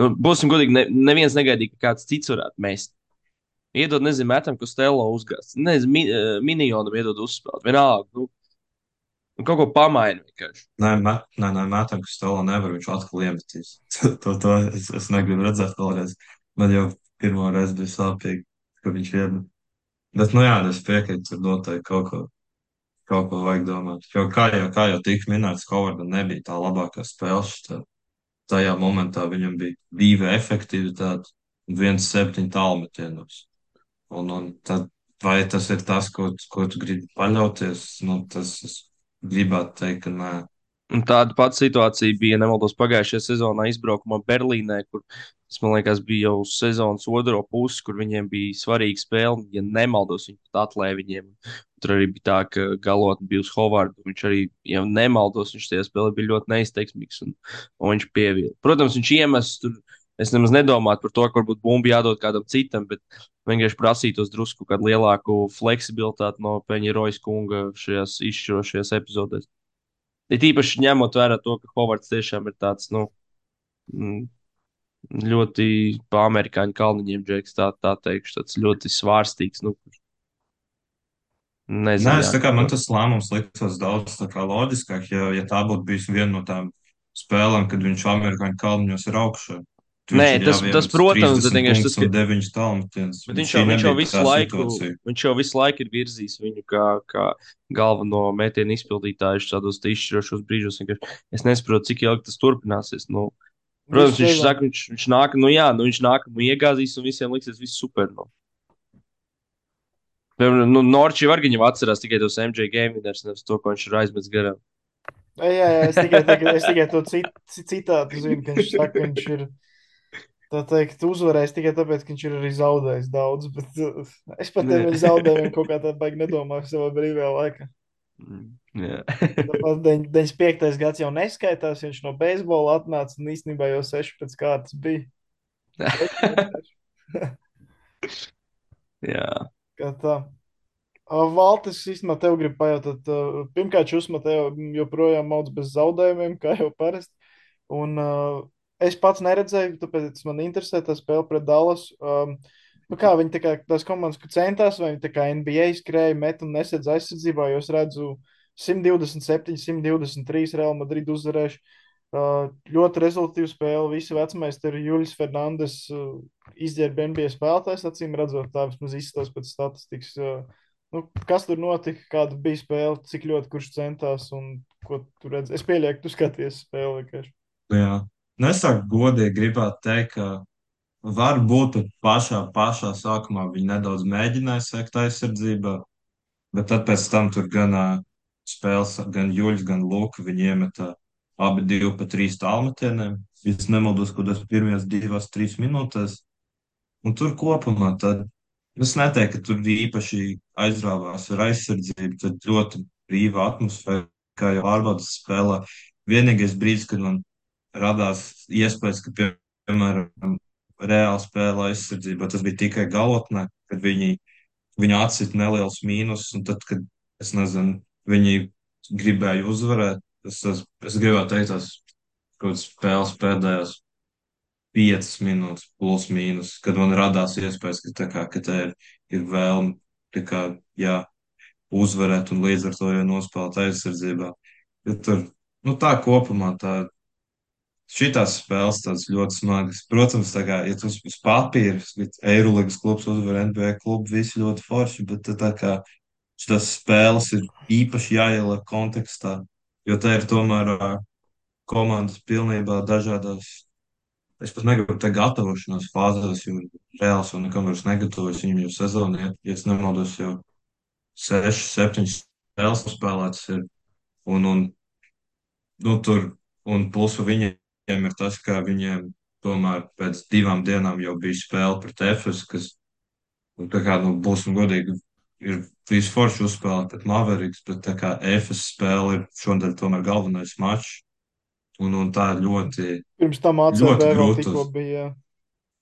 Nu, būsim godīgi, ne, neviens negaidīja, ka kāds cits varētu mest. Iedod, nezinu, metam, ko Stelo uzgāzt. Nezinu, mi, uh, minionam iedod uzspēlēt. Vienalga, nu, nu, kaut ko pamaini vienkārši. Nē, met, nē, nē mētam, ka Stela nevar, viņš atkal iemetīs. to, to es, es negribu redzēt vēlreiz. Man jau pirmo reizi bija sāpīgi, ka viņš iemet. Bet, nu jā, es piekrītu, tur noteikti kaut ko, kaut ko vajag domāt. Jo, kā jau, kā jau tika minēts, Kovardam nebija tā labākā spēle. Tā, tajā momentā viņam bija divi efektivitāti un viens septiņu tālmetienos. Un, un tad, vai tas ir tas, ko, ko tu gribi paļauties? Nu, tas es gribētu teikt, ka nē. Un tāda pati situācija bija, ja nemaldos, pagājušajā sezonā izbraukumā Berlīnē, kur tas, man liekas, bija jau sezonas otro pusi, kur viņiem bija svarīga spēle. Ja nemaldos, viņi pat atklāja viņiem. Tur arī bija tā, ka galotni bija uz Hovardu. Viņš arī, ja nemaldos, viņš tajā spēlē bija ļoti neizteiksmīgs un, un viņš pievilka. Protams, viņš iemests tur. Es nemaz nedomāju par to, ka varbūt bumbu jādod kādam citam, bet vienkārši prasītos drusku kādu lielāku fleksibilitāti no Peņa Rojas kunga šajās izšķirošajās epizodēs. Ir īpaši ņemot vērā to, ka Hovards tiešām ir tāds nu, mm, ļoti pa amerikāņu kalniņiem, Džeks, tā, tā teikšu, tāds ļoti svārstīgs. Nu, nezinu, Nē, es kā man tas lēmums liktos daudz loģiskāk, ja, ja tā būtu bijusi viena no tām spēlēm, kad viņš amerikāņu kalniņos ir augšā. Nē, viņš ir tas- tas, protams, 30 vienkārši tas, ka- 9 tālmetienus. Bet viņš jau, viņš, jau visu laiku, situācija. viņš jau visu laiku ir virzījis viņu kā, kā galveno metienu izpildītāju šādos izšķirošos brīžos. Es nesaprotu, cik ilgi tas turpināsies. Nu, protams, viņš sezonu. saka, viņš, viņš nāk, nu jā, nu viņš nāk, nu iegāzīs un visiem liksies viss super. Nu. Piemēram, nu, Norčī var viņu atcerās tikai tos MJ game winners, nevis to, ko viņš ir aizmetis garām. Jā, jā, es tikai, tikai, es tikai to cit, citātu zinu, ka viņš saka, ka viņš ir tā teikt, uzvarējis tikai tāpēc, ka viņš ir arī zaudējis daudz. Bet uh, es pat Nē. tiem zaudējumiem kaut kā tādu baigi nedomāju savā brīvajā laikā. Jā, Tāpat 95. gads jau neskaitās, viņš no beisbola atnāca un īstenībā jau 16 kārtas bija. jā. Kā tā. Valtis, īstenībā, tev grib pajautāt, uh, pirmkārt, jūs Mateo joprojām mauc bez zaudējumiem, kā jau parasti. Un uh, es pats neredzēju, tāpēc man interesē tā spēle pret Dallas. Um, nu kā viņi tā kā tās komandas, ka centās, vai viņi tā kā NBA skrēja, met un nesedz aizsardzībā, jo es redzu 127, 123 Real Madrid uzvarējuši. Uh, ļoti rezultātīva spēle. Visi vecmeistari Juļs Fernandes uh, izģērba NBA spēlētājs, acīm redzot, tā vismaz izskatās pēc statistikas. Uh, Nu, kas tur notika, kāda bija spēle, cik ļoti kurš centās un ko tu redzi? Es pieļauju, ka tu skaties spēli vienkārši. Nu Jā. Nesaka godīgi, gribētu teikt, ka varbūt pašā, pašā sākumā viņi nedaudz mēģināja sekt aizsardzībā, bet tad pēc tam tur gan spēles, gan Juļs, gan Luka, viņi iemeta abi divi pa trīs tālmetieniem. Es nemaldos, kaut kādas pirmajās divās, trīs minūtēs. Un tur kopumā tad es neteiktu, ka tur īpaši aizrāvās ar aizsardzību. Tad ļoti brīva atmosfēra, kā jau ārbaudas spēlē. Vienīgais brīdis, kad man radās iespējas, ka, pie- piemēram, reāli spēlē aizsardzībā, tas bija tikai galotnē, kad viņi, viņi atsit neliels mīnus, un tad, kad, es nezinu, viņi gribēja uzvarēt, es, es, es gribētu teikt, tās kaut kādas spēles pēdējās piecas minūtes, plus mīnus, kad man radās iespējas, ka tā kā, ka tā ir, ir vēlme, tā kā, jā, uzvarēt un līdz ar to jau nospēlēt aizsardzībā. Jo tur, nu tā kopumā, tā, šitās spēles tādas ļoti smagas. Protams, tā kā, ja tu uz papīra, Eirolandes klubs uzvar NBA klubu, visi ļoti forši, bet tā, tā kā šīs spēles ir īpaši jāieliek kontekstā, jo tā ir tomēr komandas pilnībā dažādās Es pat negribu teikt, gatavošanās fāzēs, jo reāls jau nekam vairs negatavojas. Viņam jau sezonā, ja, es nemaldos, jau sešas, septiņas spēles spēlētas ir. Un, un, nu, tur, un plus viņiem ir tas, ka viņiem tomēr pēc divām dienām jau bija spēle pret Efes, kas, nu, kā, nu, būsim godīgi, ir visu forši uzspēlēt pret Mavericks, bet tā kā Efes spēle ir šodien tomēr galvenais mačs. Un, un tā ir ļoti, Pirms tam uz, bija.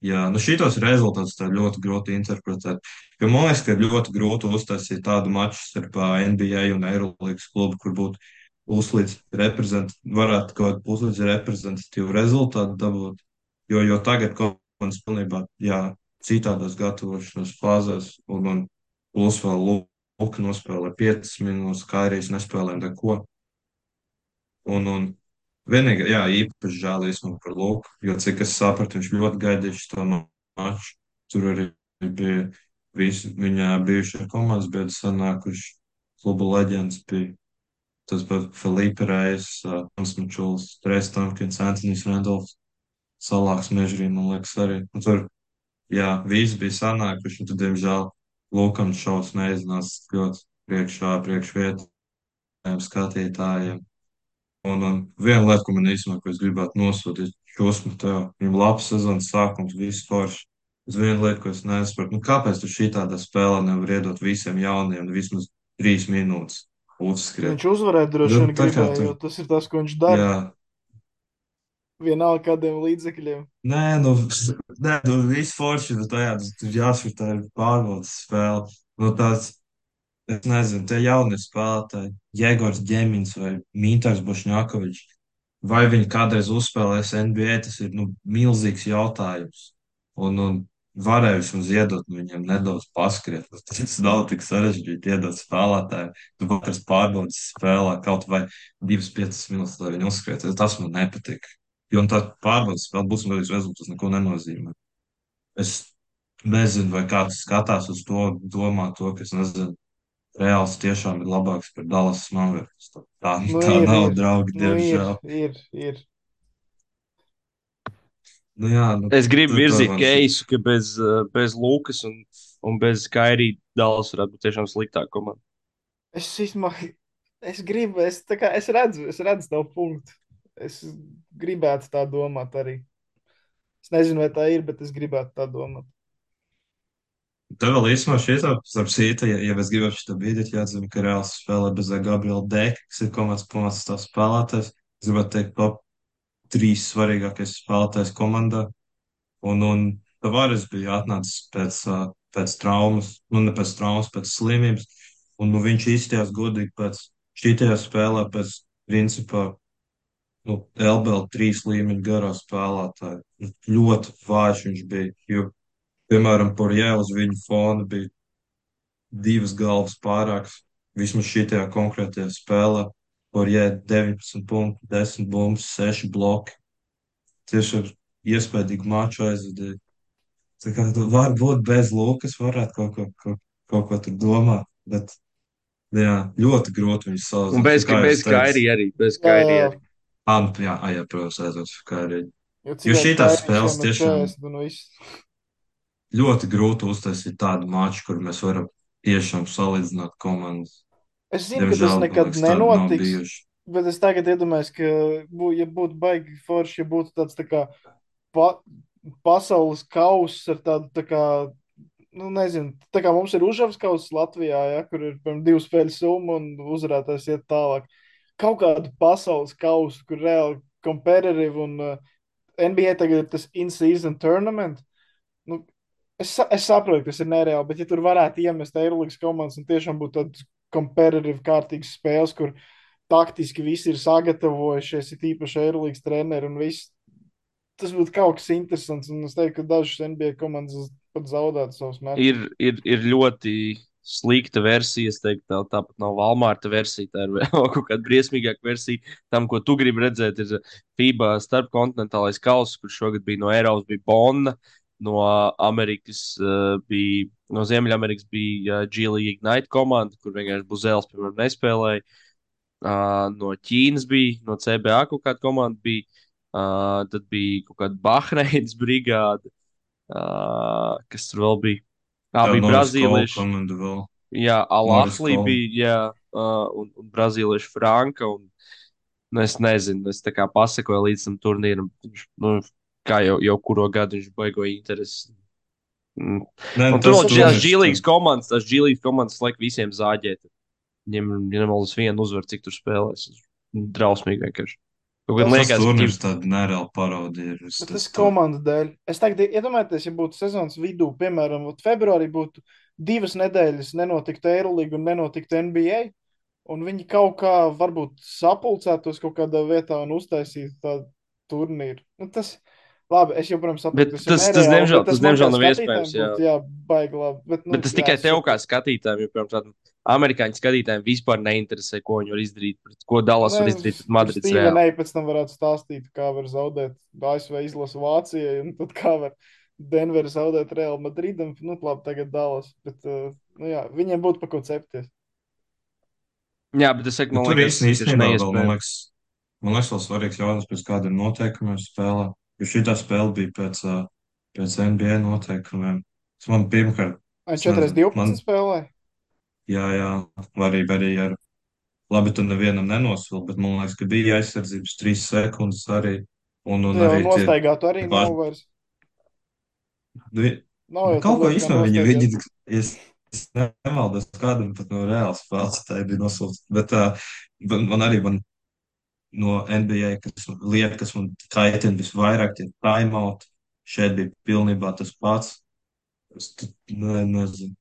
jā. Nu šitos rezultātus tā ļoti grūti interpretēt. Jo man liekas, ka ļoti grūti uztaisīt tādu maču starp NBA un Eirolandes klubu, kur būtu uzlīdz reprezent, varētu kaut kādu puslīdz reprezentatīvu rezultātu dabūt. Jo, jo tagad kāds pilnībā, jā, citādās gatavošanās fāzēs, un, un plus vēl Luka nospēlē 5 minūtes, kā arī es nespēlēju neko. Un, un vienīgi, jā, īpaši žēl īstenībā par Luku, jo cik es sapratu, viņš ļoti gaidīja šo ma- maču. Tur arī bija visi viņa bijušie komandas biedri sanākuši, kluba leģendas bija tas pat Filipa Reis, Hans Mačuls, Trēs Tomkins, Antonijs Randolfs, Salāks Mežrī, man liekas arī. Un tur, jā, visi bija sanākuši, un tad, diemžēl, Lukam šaus neiznās ļoti priekšā, priekš vietējiem skatītājiem. Un, un viena lieta, ko man īstenībā, ko es gribētu nosūtīt, šosmu tev, viņam labs sezonas sākums, viss forši. Es vienu lietu, ko es nesaprotu, nu kāpēc tu šī tādā spēlē nevar iedot visiem jauniem nu, vismaz trīs minūtes uzskriet? Viņš uzvarēt droši Nu, vien gribēja, tur, jo tas ir tas, ko viņš dara. jā, Vienalga kādiem līdzekļiem. nē, nu, nē, nu, viss forši, bet tajā tur jāsaka, tā ir pārbaudas spēle. Nu, tāds, es nezinu, tie jaunie spēlētāji, Jēgors Ģemins vai Mītārs Bošņākovičs. Vai viņi kādreiz uzspēlēs NBA, tas ir nu, milzīgs jautājums. Un, un varēju vismaz iedot viņam nedaudz paskriet. Tas nav tik sarežģīti iedot spēlētājiem. Tu katrs pārbaudas spēlē kaut vai 2-5 minūtes, lai viņi uzskriet. Tas man nepatika. Jo un tā pārbaudas spēle būs un rezultāts neko nenozīmē. Es nezinu, vai kāds skatās uz to, domā to, ka es nezinu. Reāls tiešām ir labāks par Dallas Mavericks. Tā, Nu, tā ir, nav, ir. draugi, Nu, ir, diemžēl. ir, ir. Nu, jā, nu, Es gribu virzīt keisu, ka bez, uh, bez Lukas un, un bez Kairī Dālas varētu būt tiešām sliktāka komanda. Es īstenībā, es gribu, es, kā, es redzu, es redzu tavu punktu. Es gribētu tā domāt arī. Es nezinu, vai tā ir, bet es gribētu tā domāt. Tev vēl īstenībā šī tā, starp citu, ja, ja mēs gribam šo brīdi, jāatzīmē, ka Reāls spēlē bez Gabriela Deka, kas ir komandas pamats tā spēlētājs. Es gribētu teikt, top trīs svarīgākais spēlētājs komandā. Un, un Tavares bija atnācis pēc, pēc traumas, nu ne pēc traumas, pēc slimības. Un nu, viņš izstājās godīgi pēc šitajā spēlē, pēc principā, nu, LBL trīs līmeņa garā spēlētāja. Nu, Ļoti vājš viņš bija, jo, piemēram, Porjē uz viņu fona bija divas galvas pārāks, vismaz šitajā konkrētajā spēlē. Porjē 19 punkti, 10 bumbas, 6 bloki. Tieši ar iespējīgu maču aizvadīja. Tā kā varbūt bez Lukas varētu kaut ko, kaut, kaut ko tur domāt. Bet, jā, ļoti grūti viņus Un salīdzināt. bez, Jo, kā bez Kairī arī. Bez Kairī jā. arī. ah, nu, jā, ah, jā, protams, aizvot Kairī. Jo Jo šitās Kairīš spēles tiešām 40 un viss. ļoti grūti uztaisīt tādu maču, kur mēs varam tiešām salīdzināt komandas. Es zinu, ka tas Diemžēl, nekad nenotiks. Bet es tagad iedomājos, ka, bū, ja būtu baigi forši, ja būtu tāds tā kā pa, pasaules kauss ar tādu, tā kā, nu, nezinu, tā kā mums ir užavs kauss Latvijā, ja, kur ir, piemēram, divu spēļu summa un uzvarētājs iet tālāk. Kaut kādu pasaules kausu, kur reāli competitive un uh, NBA tagad ir tas in-season tournament. Nu, es, es saprotu, ka tas ir nereāli, bet ja tur varētu iemest Eirolandes komandas un tiešām būtu tāds competitive kārtīgs spēles, kur taktiski visi ir sagatavojušies, ir īpaši Eirolandes treneri un viss. Tas būtu kaut kas interesants, un es teiktu, ka dažas NBA komandas pat zaudētu savus mērķus. Ir, ir, ir ļoti slikta versija. Es teiktu, tā, tāpat nav Walmarta versija. Tā ir vēl kaut kāda briesmīgāka versija. Tam, ko tu gribi redzēt, ir FIBA starpkontinentālais kauss, kurš šogad bija no Eiropas, bija Bonna. No Amerikas uh, bija, no Ziemeļamerikas bija uh, G-League Ignite komanda, kur vienkārši Buzēls, piemēram, nespēlēja. Uh, no Ķīnas bija, no CBA kaut kāda komanda bija. Uh, tad bija kaut kāda Bahreinas brigāde. Uh, kas tur vēl bija? Tā Tā bija komanda vēl. Jā, Cole. bija, jā, uh, un, un brazīlieši Franka. Un, nu, es nezinu, es tā kā pasakoju līdz tam turnīram. Nu, kā jau, jau kuro gadu viņš baigo interesi. Mm. Nē, Un tur turnīrs, tās G-Līgas komandas, tās G-Līgas komandas laik visiem zāģēt. Viņiem ir nemaldas viena uzvara, cik tur spēlēs. Drausmīgi vienkārši. Tas liekas, ka turnīrs tāda nereāla parodija. tas ir tā- komandas dēļ. Es tagad iedomājos, ja būtu sezonas vidū, piemēram, februārī būtu divas nedēļas, nenotiktu Eirolandā un nenotiktu NBA. Un viņi kaut kā varbūt sapulcētos kaut kādā vietā un uztaisītu tādu turnīru. Nu, tas, labi, es joprojām saprotu, Bet ir tas- tas, nereāli, diemžēl- tas, diemžēl nav iespējams, jā. jā, baigi labi. Bet, nu, Bet tas jā, tikai tev kā saprotu. skatītājam, jo, piemēram, tādam amerikāņu skatītājiem vispār neinteresē, ko viņi var izdarīt, pret ko Dallas var Nē, izdarīt pret Madrids Reāli. A. pēc tam varētu stāstīt, kā var zaudēt ASV izlasu Vācijai, un tad kā var Denveru zaudēt Real Madridam. Nu, labi, tagad Dallas. Bet, uh, nu, jā, viņiem būtu pa ko cepties. Jā, bet es saku, man liekas, tas ir vēl, man neiespējami. liekas, man liekas, vēl svarīgs jautājums, pēc kādiem noteikumiem spēlē. Jo šī spēle bija pēc, pēc NBA noteikumiem. Tas man pirmkārt, Vai Es 4 nezinu, 12 man- spēlē? jā, jā, arī, arī ar, labi, tu nevienam nenosvilti, bet man liekas, ka bija aizsardzības trīs sekundes arī. Un, un Jā, arī tie, nostaigāt arī tie nav paši- vairs. vi- Nav jau kaut ko īstenībā viņi, viņi, es, es nemaldos, kādam pat no reāls spēles tā bija nosūtīta. Bet uh, man arī, man no NBA, kas lieta, kas man kaitina visvairāk, ir timeout. Šeit bija pilnībā tas pats. Es ne, nezinu.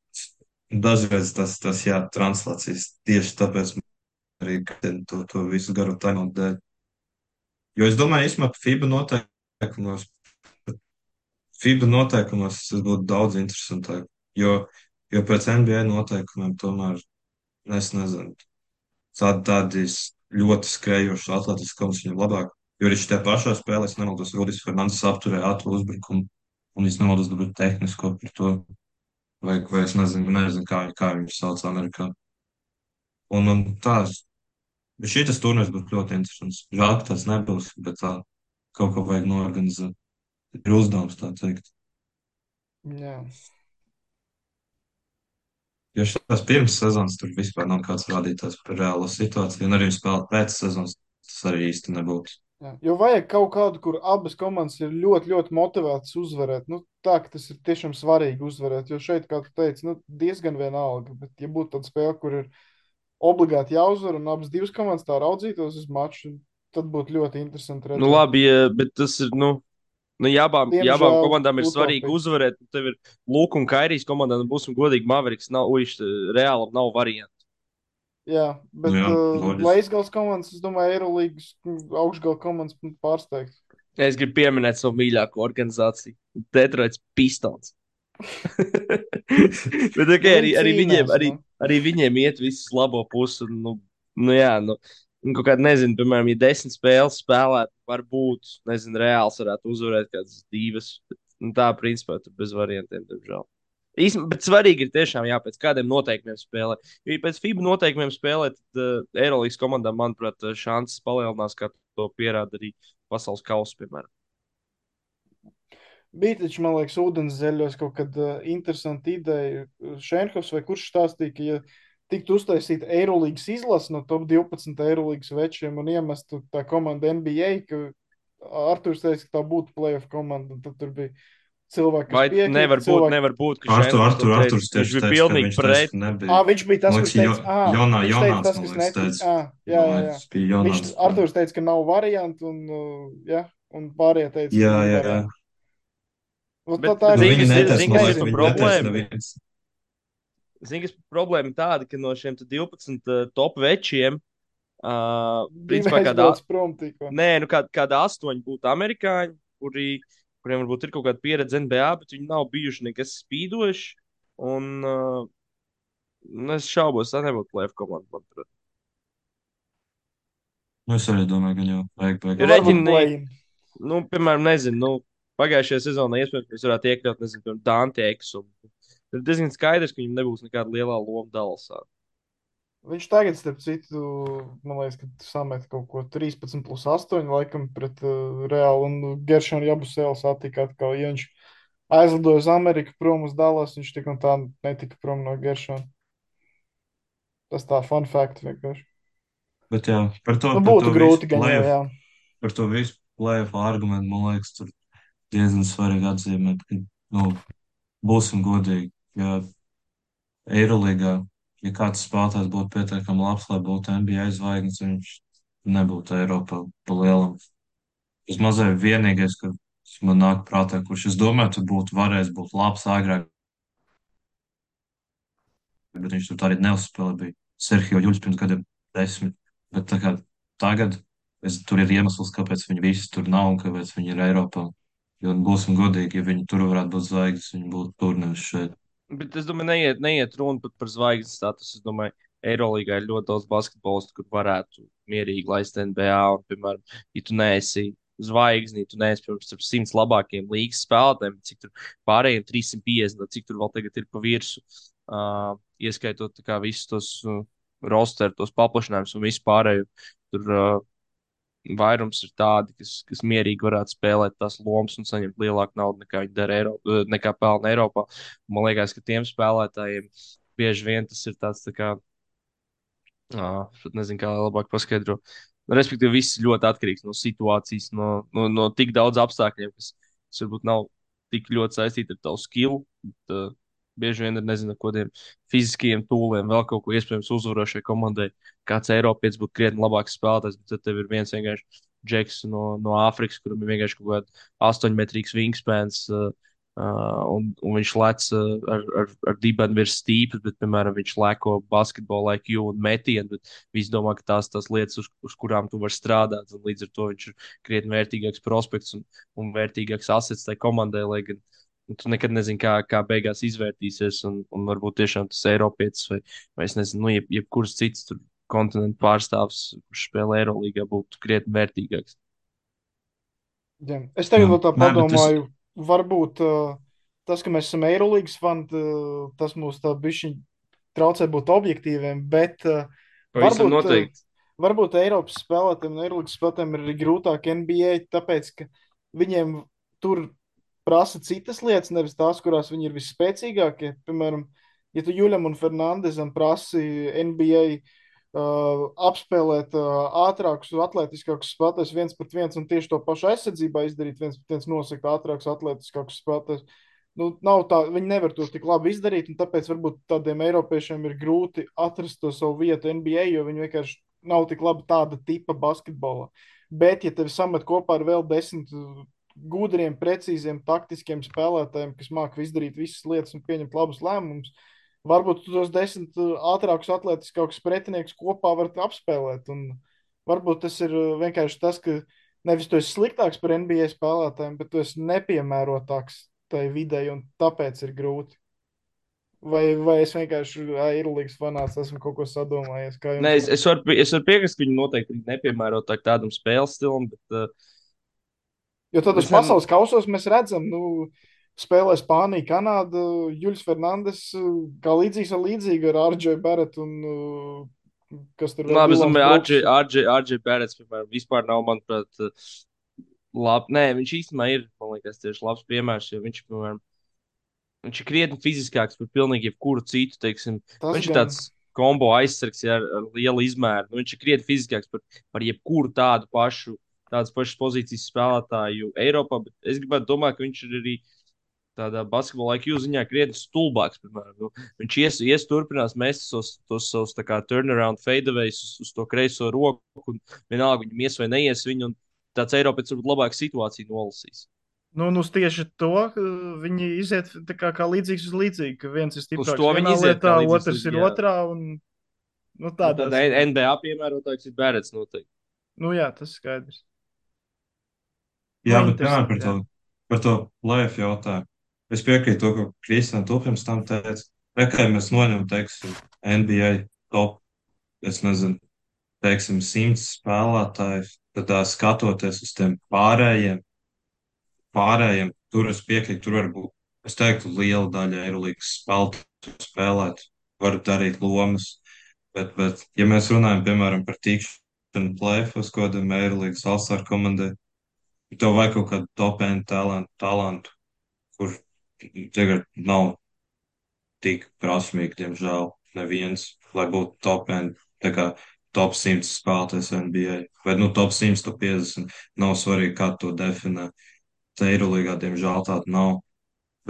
Dažreiz tas, tas jā, translācijas tieši tāpēc arī to, to visu garu timeout dēļ. Jo es domāju, īstenībā FIBA noteikumos, FIBA noteikumos tas būtu daudz interesantāk. Jo, jo pēc NBA noteikumiem tomēr, es nezinu, tādi, tādi ļoti skrējoši atletiski komandas viņam labāk. Jo arī šajā pašā spēlē, nemaldos, Rudis Fernandes apturēja ātru uzbrukumu, un es nemaldos, dabūt tehnisko par to, vai, vai es nezinu, nezinu kā, kā viņu sauc Amerikā. Un, un tā, bet šī tas turnīrs būtu ļoti interesants. Žēl, ka tas nebūs, bet tā kaut ko vajag norganizēt. Ir uzdevums tā teikt. Jā. Jo šās pirms sezonas tur vispār nav kāds rādītājs par reālo situāciju, un arī spēlēt pēc sezonas tas arī īsti nebūtu. Jā. Jo vajag kaut kādu, kur abas komandas ir ļoti, ļoti motivētas uzvarēt. Nu, tā, ka tas ir tiešām svarīgi uzvarēt. Jo šeit, kā tu teici, nu, diezgan vienalga. Bet, ja būtu tāda spēle, kur ir obligāti jāuzvar un abas divas komandas tā raudzītos uz maču, tad būtu ļoti interesanti redzēt. Nu, labi, ja, bet tas ir. Nu... Nu, jā, abām, jā, abām Diemžēl komandām ir utopija. svarīgi uzvarēt. Nu, Tev ir Lūk, un Kairijas komandām, nu, būsim godīgi, Maveriks nav, uiš, reāli nav variantu. Jā, bet Nu jā, uh. Leisgals komandas, es domāju, Eirolīgas augšgala komandas pārsteigt. Es gribu pieminēt savu mīļāko organizāciju - Detroits Pistons. Bet okay, arī, arī, Viņi viņiem, arī, nu. arī viņiem iet viss uz labo pusi. un, Nu, nu, jā, nu, un kaut kādā, nezinu, piemēram, ja desmit spēles spēlētu, varbūt, nezinu, reāls varētu uzvarēt kādas divas. Bet, nu, tā, principā, tur bez variantiem, diemžēl. Īstenībā, bet svarīgi ir tiešām jā, pēc kādiem noteikumiem spēlēt. Jo, ja pēc FIBA noteikumiem spēlēt, tad uh, Eirolandes komandām, manuprāt, šansas palielinās, kā to pierāda arī pasaules kausa, piemēram. Bija taču, man liekas, ūdens zeļos kaut kāda uh, interesanta ideja. Šenhovs vai kurš stāstīja, ka, ja tiktu uztaisīta Eirolandes izlase no top 12 Eirolandes večiem un iemestu tā komanda NBA, ka Arthurs teica, ka tā būtu playoff komanda, tad tur bija cilvēki, kas piekrīt, nevar būt, cilvēki... nevar būt, ka Artur, Artur, to teica. Viņš bija pilnīgi pret. Ah, viņš bija tas, liekas, teica, ah, Jonā- teica, tas, kas liekas, netic. teica. Ah, jā, jā, jā. Bija Viņš. Arturs teica, ka nav variantu, un, uh, jā, un pārējie teica, ka Jā, jā, jā. Nu, tā, tā Nu, ir Zini, viņi kas ir- netes, zini, man kas liekas, ir viņi problēma? netes neviens. Zini, kas problēma ir tāda, ka no šiem te 12 uh, top večiem, uh, principā kādā, prom tikko. nē, nu kā, kāda astoņi būtu amerikāņi, kuri, kuriem varbūt ir kaut kāda pieredze NBA, bet viņi nav bijuši nekas spīdoši. Un uh, nu, es šaubos, tā nebūtu plēfa komanda. manuprāt. Nu, es arī domāju, ka jau vajag Reģini- play-in. Nu, piemēram, nezinu, nu, pagājušajā sezonā iespējams mēs varētu iekļaut, nezinu, Dante Eksu. Ir diezgan skaidrs, ka viņam nebūs nekāda liela loma Dallasā. Viņš tagad, starp citu, man liekas, ka samet kaut ko 13 plus 8, laikam, pret uh, Reālu un Geršanu Jabusēlu satika atkal. Ja viņš aizlidoja uz Ameriku prom uz Dallas, viņš tik un tā netika prom no Geršana. Tas tā fun fact vienkārši. Bet jā, par to, Nu, par būtu to grūti visu gan jau, jā. par to visu plēfu argumentu, man liekas, tur diezgan svarīgi atzīmēt, ka, nu, būsim godīgi, ja Eirolīgā, ja kāds spēlētājs būtu pietiekami labs, lai būtu NBA zvaigznes, viņš nebūtu Eiropā pa lielam. Tas mazliet vienīgais, kas man nāk prātā, kurš es domāju, tu būtu varējis būt labs agrāk, bet viņš tur arī neuzspēlēja, bija Sergio Juļs pirms gadiem desmit, bet tā kā tagad es, tur ir iemesls, kāpēc viņi visi tur nav un kāpēc viņi ir Eiropā. Jo būsim godīgi, ja viņi tur varētu būt zvaigznes, viņi būtu tur nevis šeit. Bet es domāju, neiet, neiet runa pat par zvaigznes statusu. Es domāju, Eirolandā ir ļoti daudz basketbolistu, kur varētu mierīgi laist NBA. Un, piemēram, ja tu neesi zvaigzni, tu neesi pirms starp simts labākajiem līgas spēlētājiem, cik tur pārējiem 350, vai cik tur vēl tagad ir pa virsmu, uh, ieskaitot kā visus tos uh, roster, tos paplašinājumus un visu pārējo. Tur uh, vairums ir tādi, kas, kas mierīgi varētu spēlēt tās lomas un saņemt lielāku naudu nekā viņi dara Eiropā, nekā pelna Eiropā. Man liekas, ka tiem spēlētājiem bieži vien tas ir tāds, tā kā, uh, nezinu, kā labāk paskaidrot. Respektīvi, viss ļoti atkarīgs no situācijas, no, no, no tik daudz apstākļiem, kas, kas varbūt nav tik ļoti saistīti ar tavu skilu. Bet, uh, bieži vien ir nezinu, kādiem fiziskiem tūliem, vēl kaut ko iespējams uzvarošai komandai. Kāds Eiropietis būtu krietni labāks spēlētājs, bet tad tev ir viens vienkārši džeks no, no Āfrikas, kuram ir vienkārši kaut kāds astoņmetrīgs wingspans. Uh, Uh, un, un viņš lec uh, ar, ar, ar dibenu virs stīpes, bet, piemēram, viņš lēko basketbolu IQ un metienu. Bet visi domā, ka tās ir lietas, uz, uz kurām tu vari strādāt. Un līdz ar to viņš ir krietni vērtīgāks prospekts un, un vērtīgāks asets tai komandai. Lai gan nu, tu nekad nezini, kā, kā beigās izvērtīsies. Un, un varbūt tiešām tas Eiropietis vai, vai es nezinu, nu, jeb, jebkurš cits kontinentu pārstāvs, kurš spēlē Eirolandā, būtu krietni vērtīgāks. Jā. Es tagad vēl tā Nē, bet es- padomāju, varbūt uh, tas, ka mēs esam Eirolandes fani, uh, tas mums tā bišķiņ traucē būt objektīviem, bet uh, Varbūt, noteikti. Varbūt Eiropas spēlētājiem un Eiropas spēlētājiem ir grūtāk NBA, tāpēc ka viņiem tur prasa citas lietas, nevis tās, kurās viņi ir visspēcīgākie. Piemēram, ja tu Juļam un Fernandezam prasi NBA uh, apspēlēt uh, ātrākus, atletiskākus spēlētājus viens pret viens un tieši to pašu aizsardzībā izdarīt, viens pret viens nosakt ātrākus, atletiskākus spēlētājus. Nu, nav tā, viņi nevar to tik labi izdarīt, un tāpēc varbūt tādiem Eiropiešiem ir grūti atrast to savu vietu NBA, jo viņi vienkārši nav tik labi tāda tipa basketbolā. Bet, ja tevi samet kopā ar vēl desmit gudriem, precīziem, taktiskiem spēlētājiem, kas māca izdarīt visas lietas un pieņemt labus lēmumus, varbūt tos desmit ātrākus, atletiskākus pretiniekus kopā varat apspēlēt. Un varbūt tas ir vienkārši tas, ka nevis tu esi sliktāks par NBA spēlētājiem, bet tu esi nepiemērotāks tai videi, un tāpēc ir grūti. Vai, vai es vienkārši Eirolandes fanāts esmu kaut ko sadomājies? Nē, es, es varu, es varu piekrist, ka viņi noteikti ir nepiemērotāk tādam spēles stilam, bet uh, Jo tad uz pasaules kausos mēs redzam, nu, spēlē Spānija, Kanāda, Juļs Fernandes, kā līdzīgs ar līdzīgu ar Arģēju Beretu un uh, kas tur vēl Labi, es domāju, RJ Bērets, piemēram, vispār nav, manuprāt, labi. Nē, viņš īstenībā ir, man liekas, tieši labs piemērs, jo viņš, piemēram, viņš ir krietni fiziskāks par pilnīgi jebkuru citu, teiksim. Tas Viņš ir tāds kombo aizsargs ja, ar, ar lielu izmēru. Nu, viņš ir krietni fiziskāks par, par jebkuru tādu pašu, tādas pašas pozīcijas spēlētāju Eiropā, bet es gribētu domāt, ka viņš ir arī tādā basketbola IQ ziņā krietni stulbāks. Piemēram. Nu, viņš ies, ies turpinās mest tos, tos savus turnaround fadeaways uz, uz to kreiso roku, un vienalga viņam ies vai neies viņu, un tāds Eiropietis varbūt labāk situāciju nolasīs. Nu, nu, tieši to viņi iziet kā, kā līdzīgs uz līdzīgu, ka viens ir stiprāks vienā lietā, otrs ir jā. otrā. Un, nu, Tad tādas, NBA piemērotājs ir Bērets noteikti. nu, jā, tas skaidrs. Jā, bet piemēram par to, par to plēfu jautājumu. Es piekrītu to, ko Kristiāna to pirms tam teica. Rekai mēs noņemam, teiksim, NBA top, es nezinu, teiksim, simts spēlētājus, tad tā skatoties uz tiem pārējiem, pārējiem, tur es piekrītu, tur var būt, es teiktu, liela daļa Eirolandes spēlētāju spēlēt, var darīt lomas, bet, bet, ja mēs runājam, piemēram, par tikšanu plēfos, ko kādam Eirolandes All-Star komandai, tev vajag kaut kādu top-end talantu, talantu, kur tagad nav tik prasmīgi, diemžēl, neviens, lai būtu top-end, tā kā top 100 spēlētājs NBA, vai nu top 100, top 50, nav svarīgi, kā to definē. Tā Eirolīgā, diemžēl, tāda nav,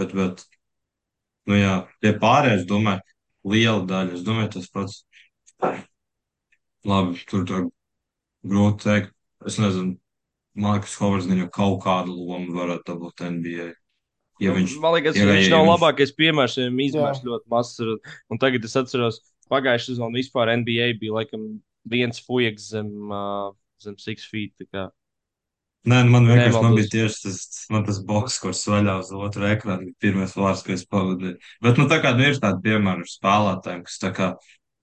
bet, bet, nu jā, tie pārējie, es domāju, liela daļa, es domāju, tas pats, labi, tur tā grūti teikt, es nezinu, Markus Hovards gan jau kaut kādu lomu varētu dabūt NBA. Ja viņš, Nu, Man liekas, ja- viņš nav viņš- labākais piemērs, jo viņam izmērs ļoti mazs. Un tagad es atceros, pagājušā sezonā vispār NBA bija laikam viens fujaks zem, uh, zem six feet. tā kā. Nē, nu man vienkārši man Nemaldos. bija tieši tas, man tas boks, kurš vaļā uz otru ekrānu, bija pirmais vārds, ko es pavadīju. Bet, nu, tā kā nu, ir tādi piemēri ar spēlētājiem, kas tā kā,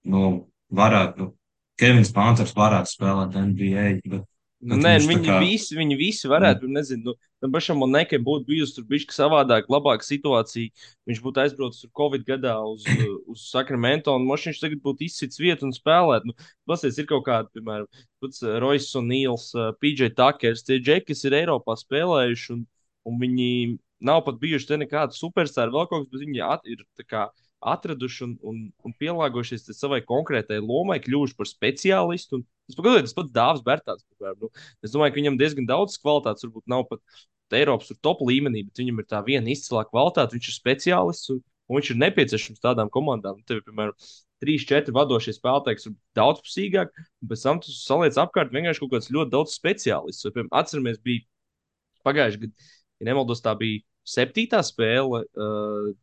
nu, varētu, nu, Kevins Panters varētu spēlēt NBA, bet, bet Nē, viņi, kā- visi, viņi visi varētu, mm. nezinu, nu, tam pašam Monēkai būtu bijusi tur bišķi savādāk, labāka situācija. Viņš būtu aizbraucis tur Covid gadā uz, uz Sacramento, un moš viņš tagad būtu izsits vietu un spēlēt. Nu, Pasies, ir kaut kādi, piemēram, pats Roisas un Nīls, PJ Takers, tie džeki, kas ir Eiropā spēlējuši, un, un viņi nav pat bijuši te nekādi superstāri vēl kaut kas, bet viņi at, ir tā kā atraduši un, un, un pielāgojušies savai konkrētai lomai, kļuvuši par speciālistu. Un, tas pagaidām, tas pats Dārzs Bērtāns. Nu, es domāju, ka viņam diezgan daudz kvalitātes, varbūt nav pat Eiropas top līmenī, bet viņam ir tā viena izcilā kvalitāte. Viņš ir speciālists un, un viņš ir nepieciešams tādām komandām. Tev, piemēram, trīs, četri vadošie spēlētāji, kas ir daudzpusīgāk, un pēc tam tu saliec apkārt vienkārši kaut kāds ļoti daudz speciālists. Atceramies, bija pagājušajā gadā, ja nemaldos, tā bija septītā spēle. Uh,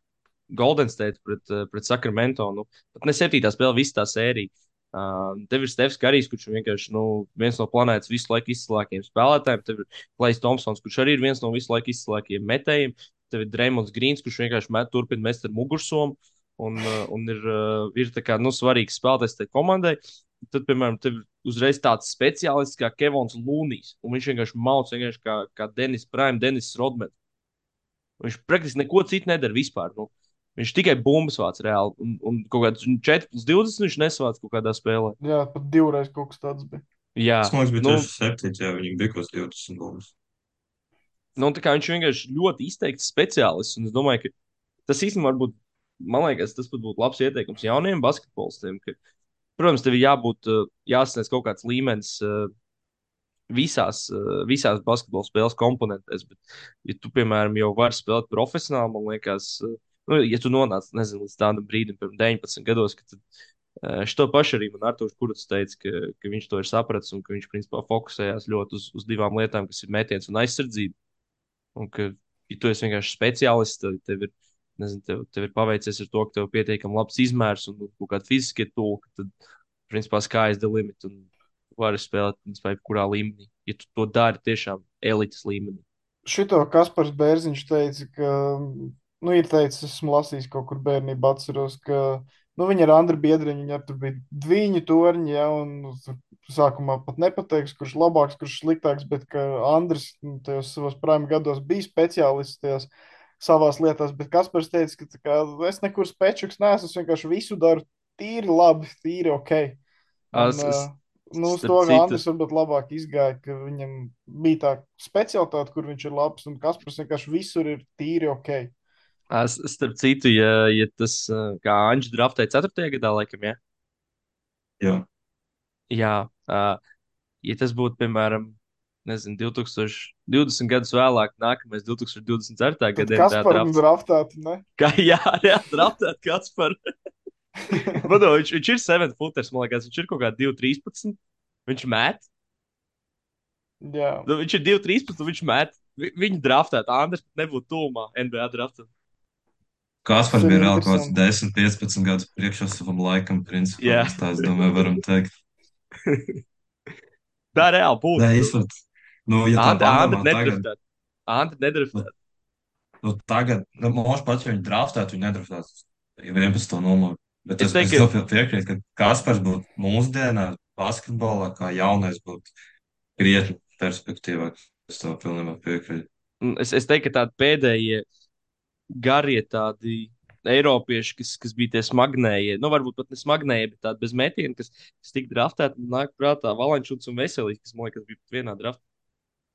Golden State pret, uh, pret Sacramento. Nu, pat ne septītā spēle, visa tā sērija. Uh, tev ir Stefs Karijs, kurš ir vienkārši nu, viens no planētas visu laiku izcilākajiem spēlētājiem. Tev ir Klais Thompsons, kurš arī ir viens no visu laiku izcilākajiem metējiem. Tev ir Dreamons Grīns, kurš vienkārši met, turpina mest ar mugursomu un, uh, un ir, uh, ir tā kā, nu, svarīgs spēlētājs tajā komandai. Tad, piemēram, tev uzreiz tāds speciālists kā Kevins Lūnijs. Viņš vienkārši mauc vienkārši kā, kā Denis Prime, Denis Rodmans. Viņš praktiski neko citu nedara vispār. Nu. Viņš tikai bumbas vāc reāli. Un, un kaut kāds 4 plus 20 viņš nesvāc kaut kādā spēlē. Jā, pat divreiz kaut kas tāds bija. Jā, Tas, man bija nu, tieši septīts, ja viņam bija kaut kas 20 būs. nu, tā kā viņš vienkārši ļoti izteikts speciālists. Un es domāju, ka tas īstenībā varbūt, man liekas, tas būtu labs ieteikums jauniem basketbolistiem. Ka, protams, tev ir jābūt, uh, jāsasniedz kaut kāds līmenis uh, visās, uh, visās basketbola spēles komponentēs. Bet, ja tu, piemēram, jau vari spēlēt profesionāli, man liekas, uh, nu, ja tu nonāc nezinu, līdz tādam brīdim, pirms 19 gados, tad, uh, šo pašu arī man Arthurs Kurts teica, ka, ka viņš to ir sapratis un ka viņš principā fokusējās ļoti uz, uz divām lietām, kas ir metiens un aizsardzība. Un ka, ja tu esi vienkārši speciālists, tad tev ir, nezinu, tev, tev ir paveicies ar to, ka tev ir pietiekami labs izmērs un kaut kāda fiziskie tūki, tad, principā, sky's the limit un vari spēlēt, principā, jebkurā līmenī. Ja tu to dari tiešām elites līmenī. Šito Kaspars Bērziņš teica, ka, nu, ir teicis, esmu lasījis kaut kur bērnībā, atceros, ka, nu, viņi ar Andru Biedriņu, viņi ar tur bija dviņu torņi, ja, un tur sākumā pat nepateiks, kurš labāks, kurš sliktāks, bet ka Andris nu, tajos savos prāma gados bija speciālists tajos savās lietās, bet Kaspars teica, ka kā, es nekur spečuks neesmu, es vienkārši visu daru tīri labi, tīri ok. Un, Es- es- nu, uz to Andris varbūt labāk izgāja, ka viņam bija tā specialitāte, kur viņš ir labs, un Kaspars vienkārši visur ir tīri ok. Es, starp citu, ja, ja tas, uh, kā Anģis draftēja 4. gadā, laikam, ja? Jā, Jā, uh, ja tas būtu, piemēram, nezinu, 2020 gadus vēlāk, nākamais 2024. Tad gadā, Kasparam draftētu, ne? Kā, jā, jā, draftēt kāds par. Vado, viņš, viņš ir 7 footers, man liekas, viņš ir kaut kādā 2-13. Viņš met. Jā. Nu, viņš ir 2-13, un viņš met. Vi- Viņu draftēt, Andris nebūtu tūmā NBA draftā. Kaspars bija reāli kaut kāds interesanti. 10, 15 gadus priekšā savam laikam, principā. Jā. Mēs tā, es domāju, varam teikt. Tā reāli būtu. Nē, izprat. Nu, ja padomā tagad, nedraftēt. Andri nedraftēt. nu, tagad, nu, mums pats, ja viņi draftētu, viņi nedraftētu 11. numuru. Bet Es es, es, teiktu, es tev piekrītu, ka Kaspars būtu mūsdienā basketbolā, kā jaunais būtu krietni perspektīvāk. Es tev pilnībā piekrītu. Un Es, es teiktu, ka tādi pēdējie garie tādi Eiropieši, kas, kas bija tie smagnējie, nu, varbūt pat ne smagnējie, bet tādi bez metiena, kas, kas tika draftēti, nāk prātā Valančuns un Veselīs, kas, man liekas, bija vienā draftā.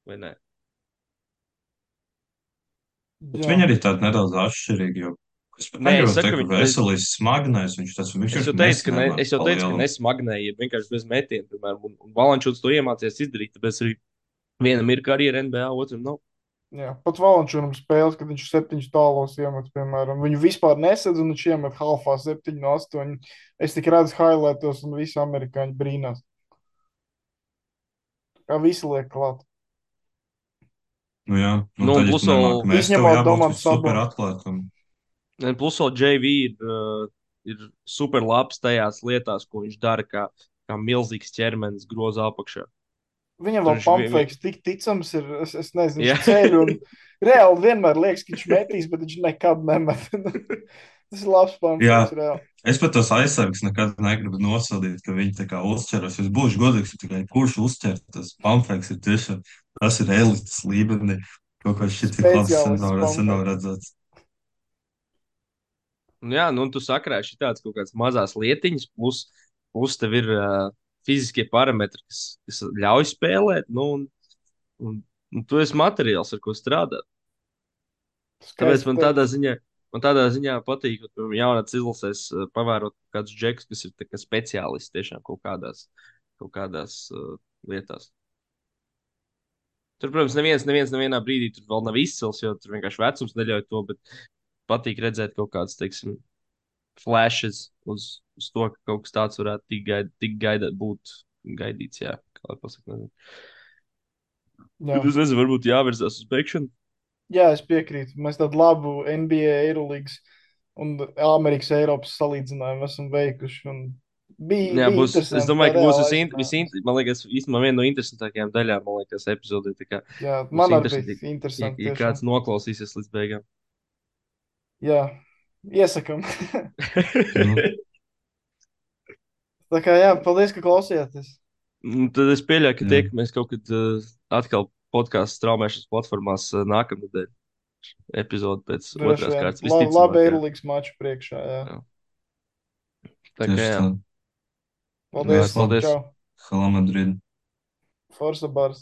Vai ne? Viņi arī tādi nedaudz atšķirīgi, jo es pat Nē, es negribu saku, teikt, ka viņi- veselīs smagnais, viņš tas viņš Es ir jau teicu, ka, ne, es jau teicu, ka palielam. nesmagnēji, vienkārši bez metiena, piemēram, un, un Valančuns to iemācījās izdarīt, tāpēc arī vienam ir karjera NBA, otram nav. Jā, pat Valančūnam spēles, kad viņš septiņus tālos iemet, piemēram, viņu vispār nesedz, un viņš iemet halfā septiņu no astoņu. Es tik redzu highlightos, un visi amerikāņi brīnās. Kā visi liek klāt. Nu, jā, nu, Nu, tad, ja plus vēl- Izņemot Domantu super atlētam. Un Plus vēl JV ir, uh, ir super labs tajās lietās, ko viņš dara, kā, kā milzīgs ķermenis groza apakšā. Viņam vēl pumpfakes tik ticams ir, es, es nezinu, Jā. viņš ceļ un reāli vienmēr liekas, ka viņš metīs, bet viņš nekad nemet. Tas ir labs pumpfakes, reāli. Es pat tos aizsargus nekad negribu nosodīt, ka viņi tā kā uzķeras. Es būšu godīgs, tikai kurš uzķer tas pamfeks ir tiešām, tas ir elites līmenī. Kaut kā šis ir labs, sen nav, redzēts. Jā, nu, tu sakrāši tādas kaut kādas mazas lietiņas, plus, plus tev ir uh, fiziskie parametri, kas, kas ļauj spēlēt. Nu, un, un, un tu esi materiāls, ar ko strādāt. Tāpēc man tādā ziņā, man tādā ziņā patīk, ka jaunatnes izlasēs uh, pavērot kādus džekus, kas ir kā speciālisti tiešām kaut kādās, kaut kādās uh, lietās. Tur, protams, neviens, neviens nevienā brīdī tur vēl nav izcils, jo tur vienkārši vecums neļauj to, bet patīk redzēt kaut kādas, teiksim, flashes uz, uz to, ka kaut kas tāds varētu tik, gaid, tik gaidīt, būt gaidīts, jā, kā lai pasaka. Nezinu. Jā. Es nezinu, varbūt jāvirzās uz beigšanu. Jā, es piekrītu. Mēs tādu labu NBA, Eirolandes un Amerikas Eiropas salīdzinājumu esam veikuši. un Bija, Jā, būs, es domāju, ka būs reāli visint, aizrunājās. visint, man liekas, īstenībā viena no interesantākajām daļām, man liekas, epizodē. Kā, Jā, man arī bija ja, interesanti. ja tiešām. kāds noklausīsies līdz beigām. Jā, iesakām. Nu, tā kā jā, paldies, ka klausījāties. Un Tad es pieļauju, ka Jā. tiekamies kaut kad uh, atkal podkāstu straumēšanas platformās uh, nākamnedēļ. Epizode pēc Droši otrās vien. kārtas. La, labi, visticamāk, jā. Eirolandes maču priekšā. Jā. Jā. Tā kā jā. Paldies. Paldies. Hala Madrid. Forza Bars.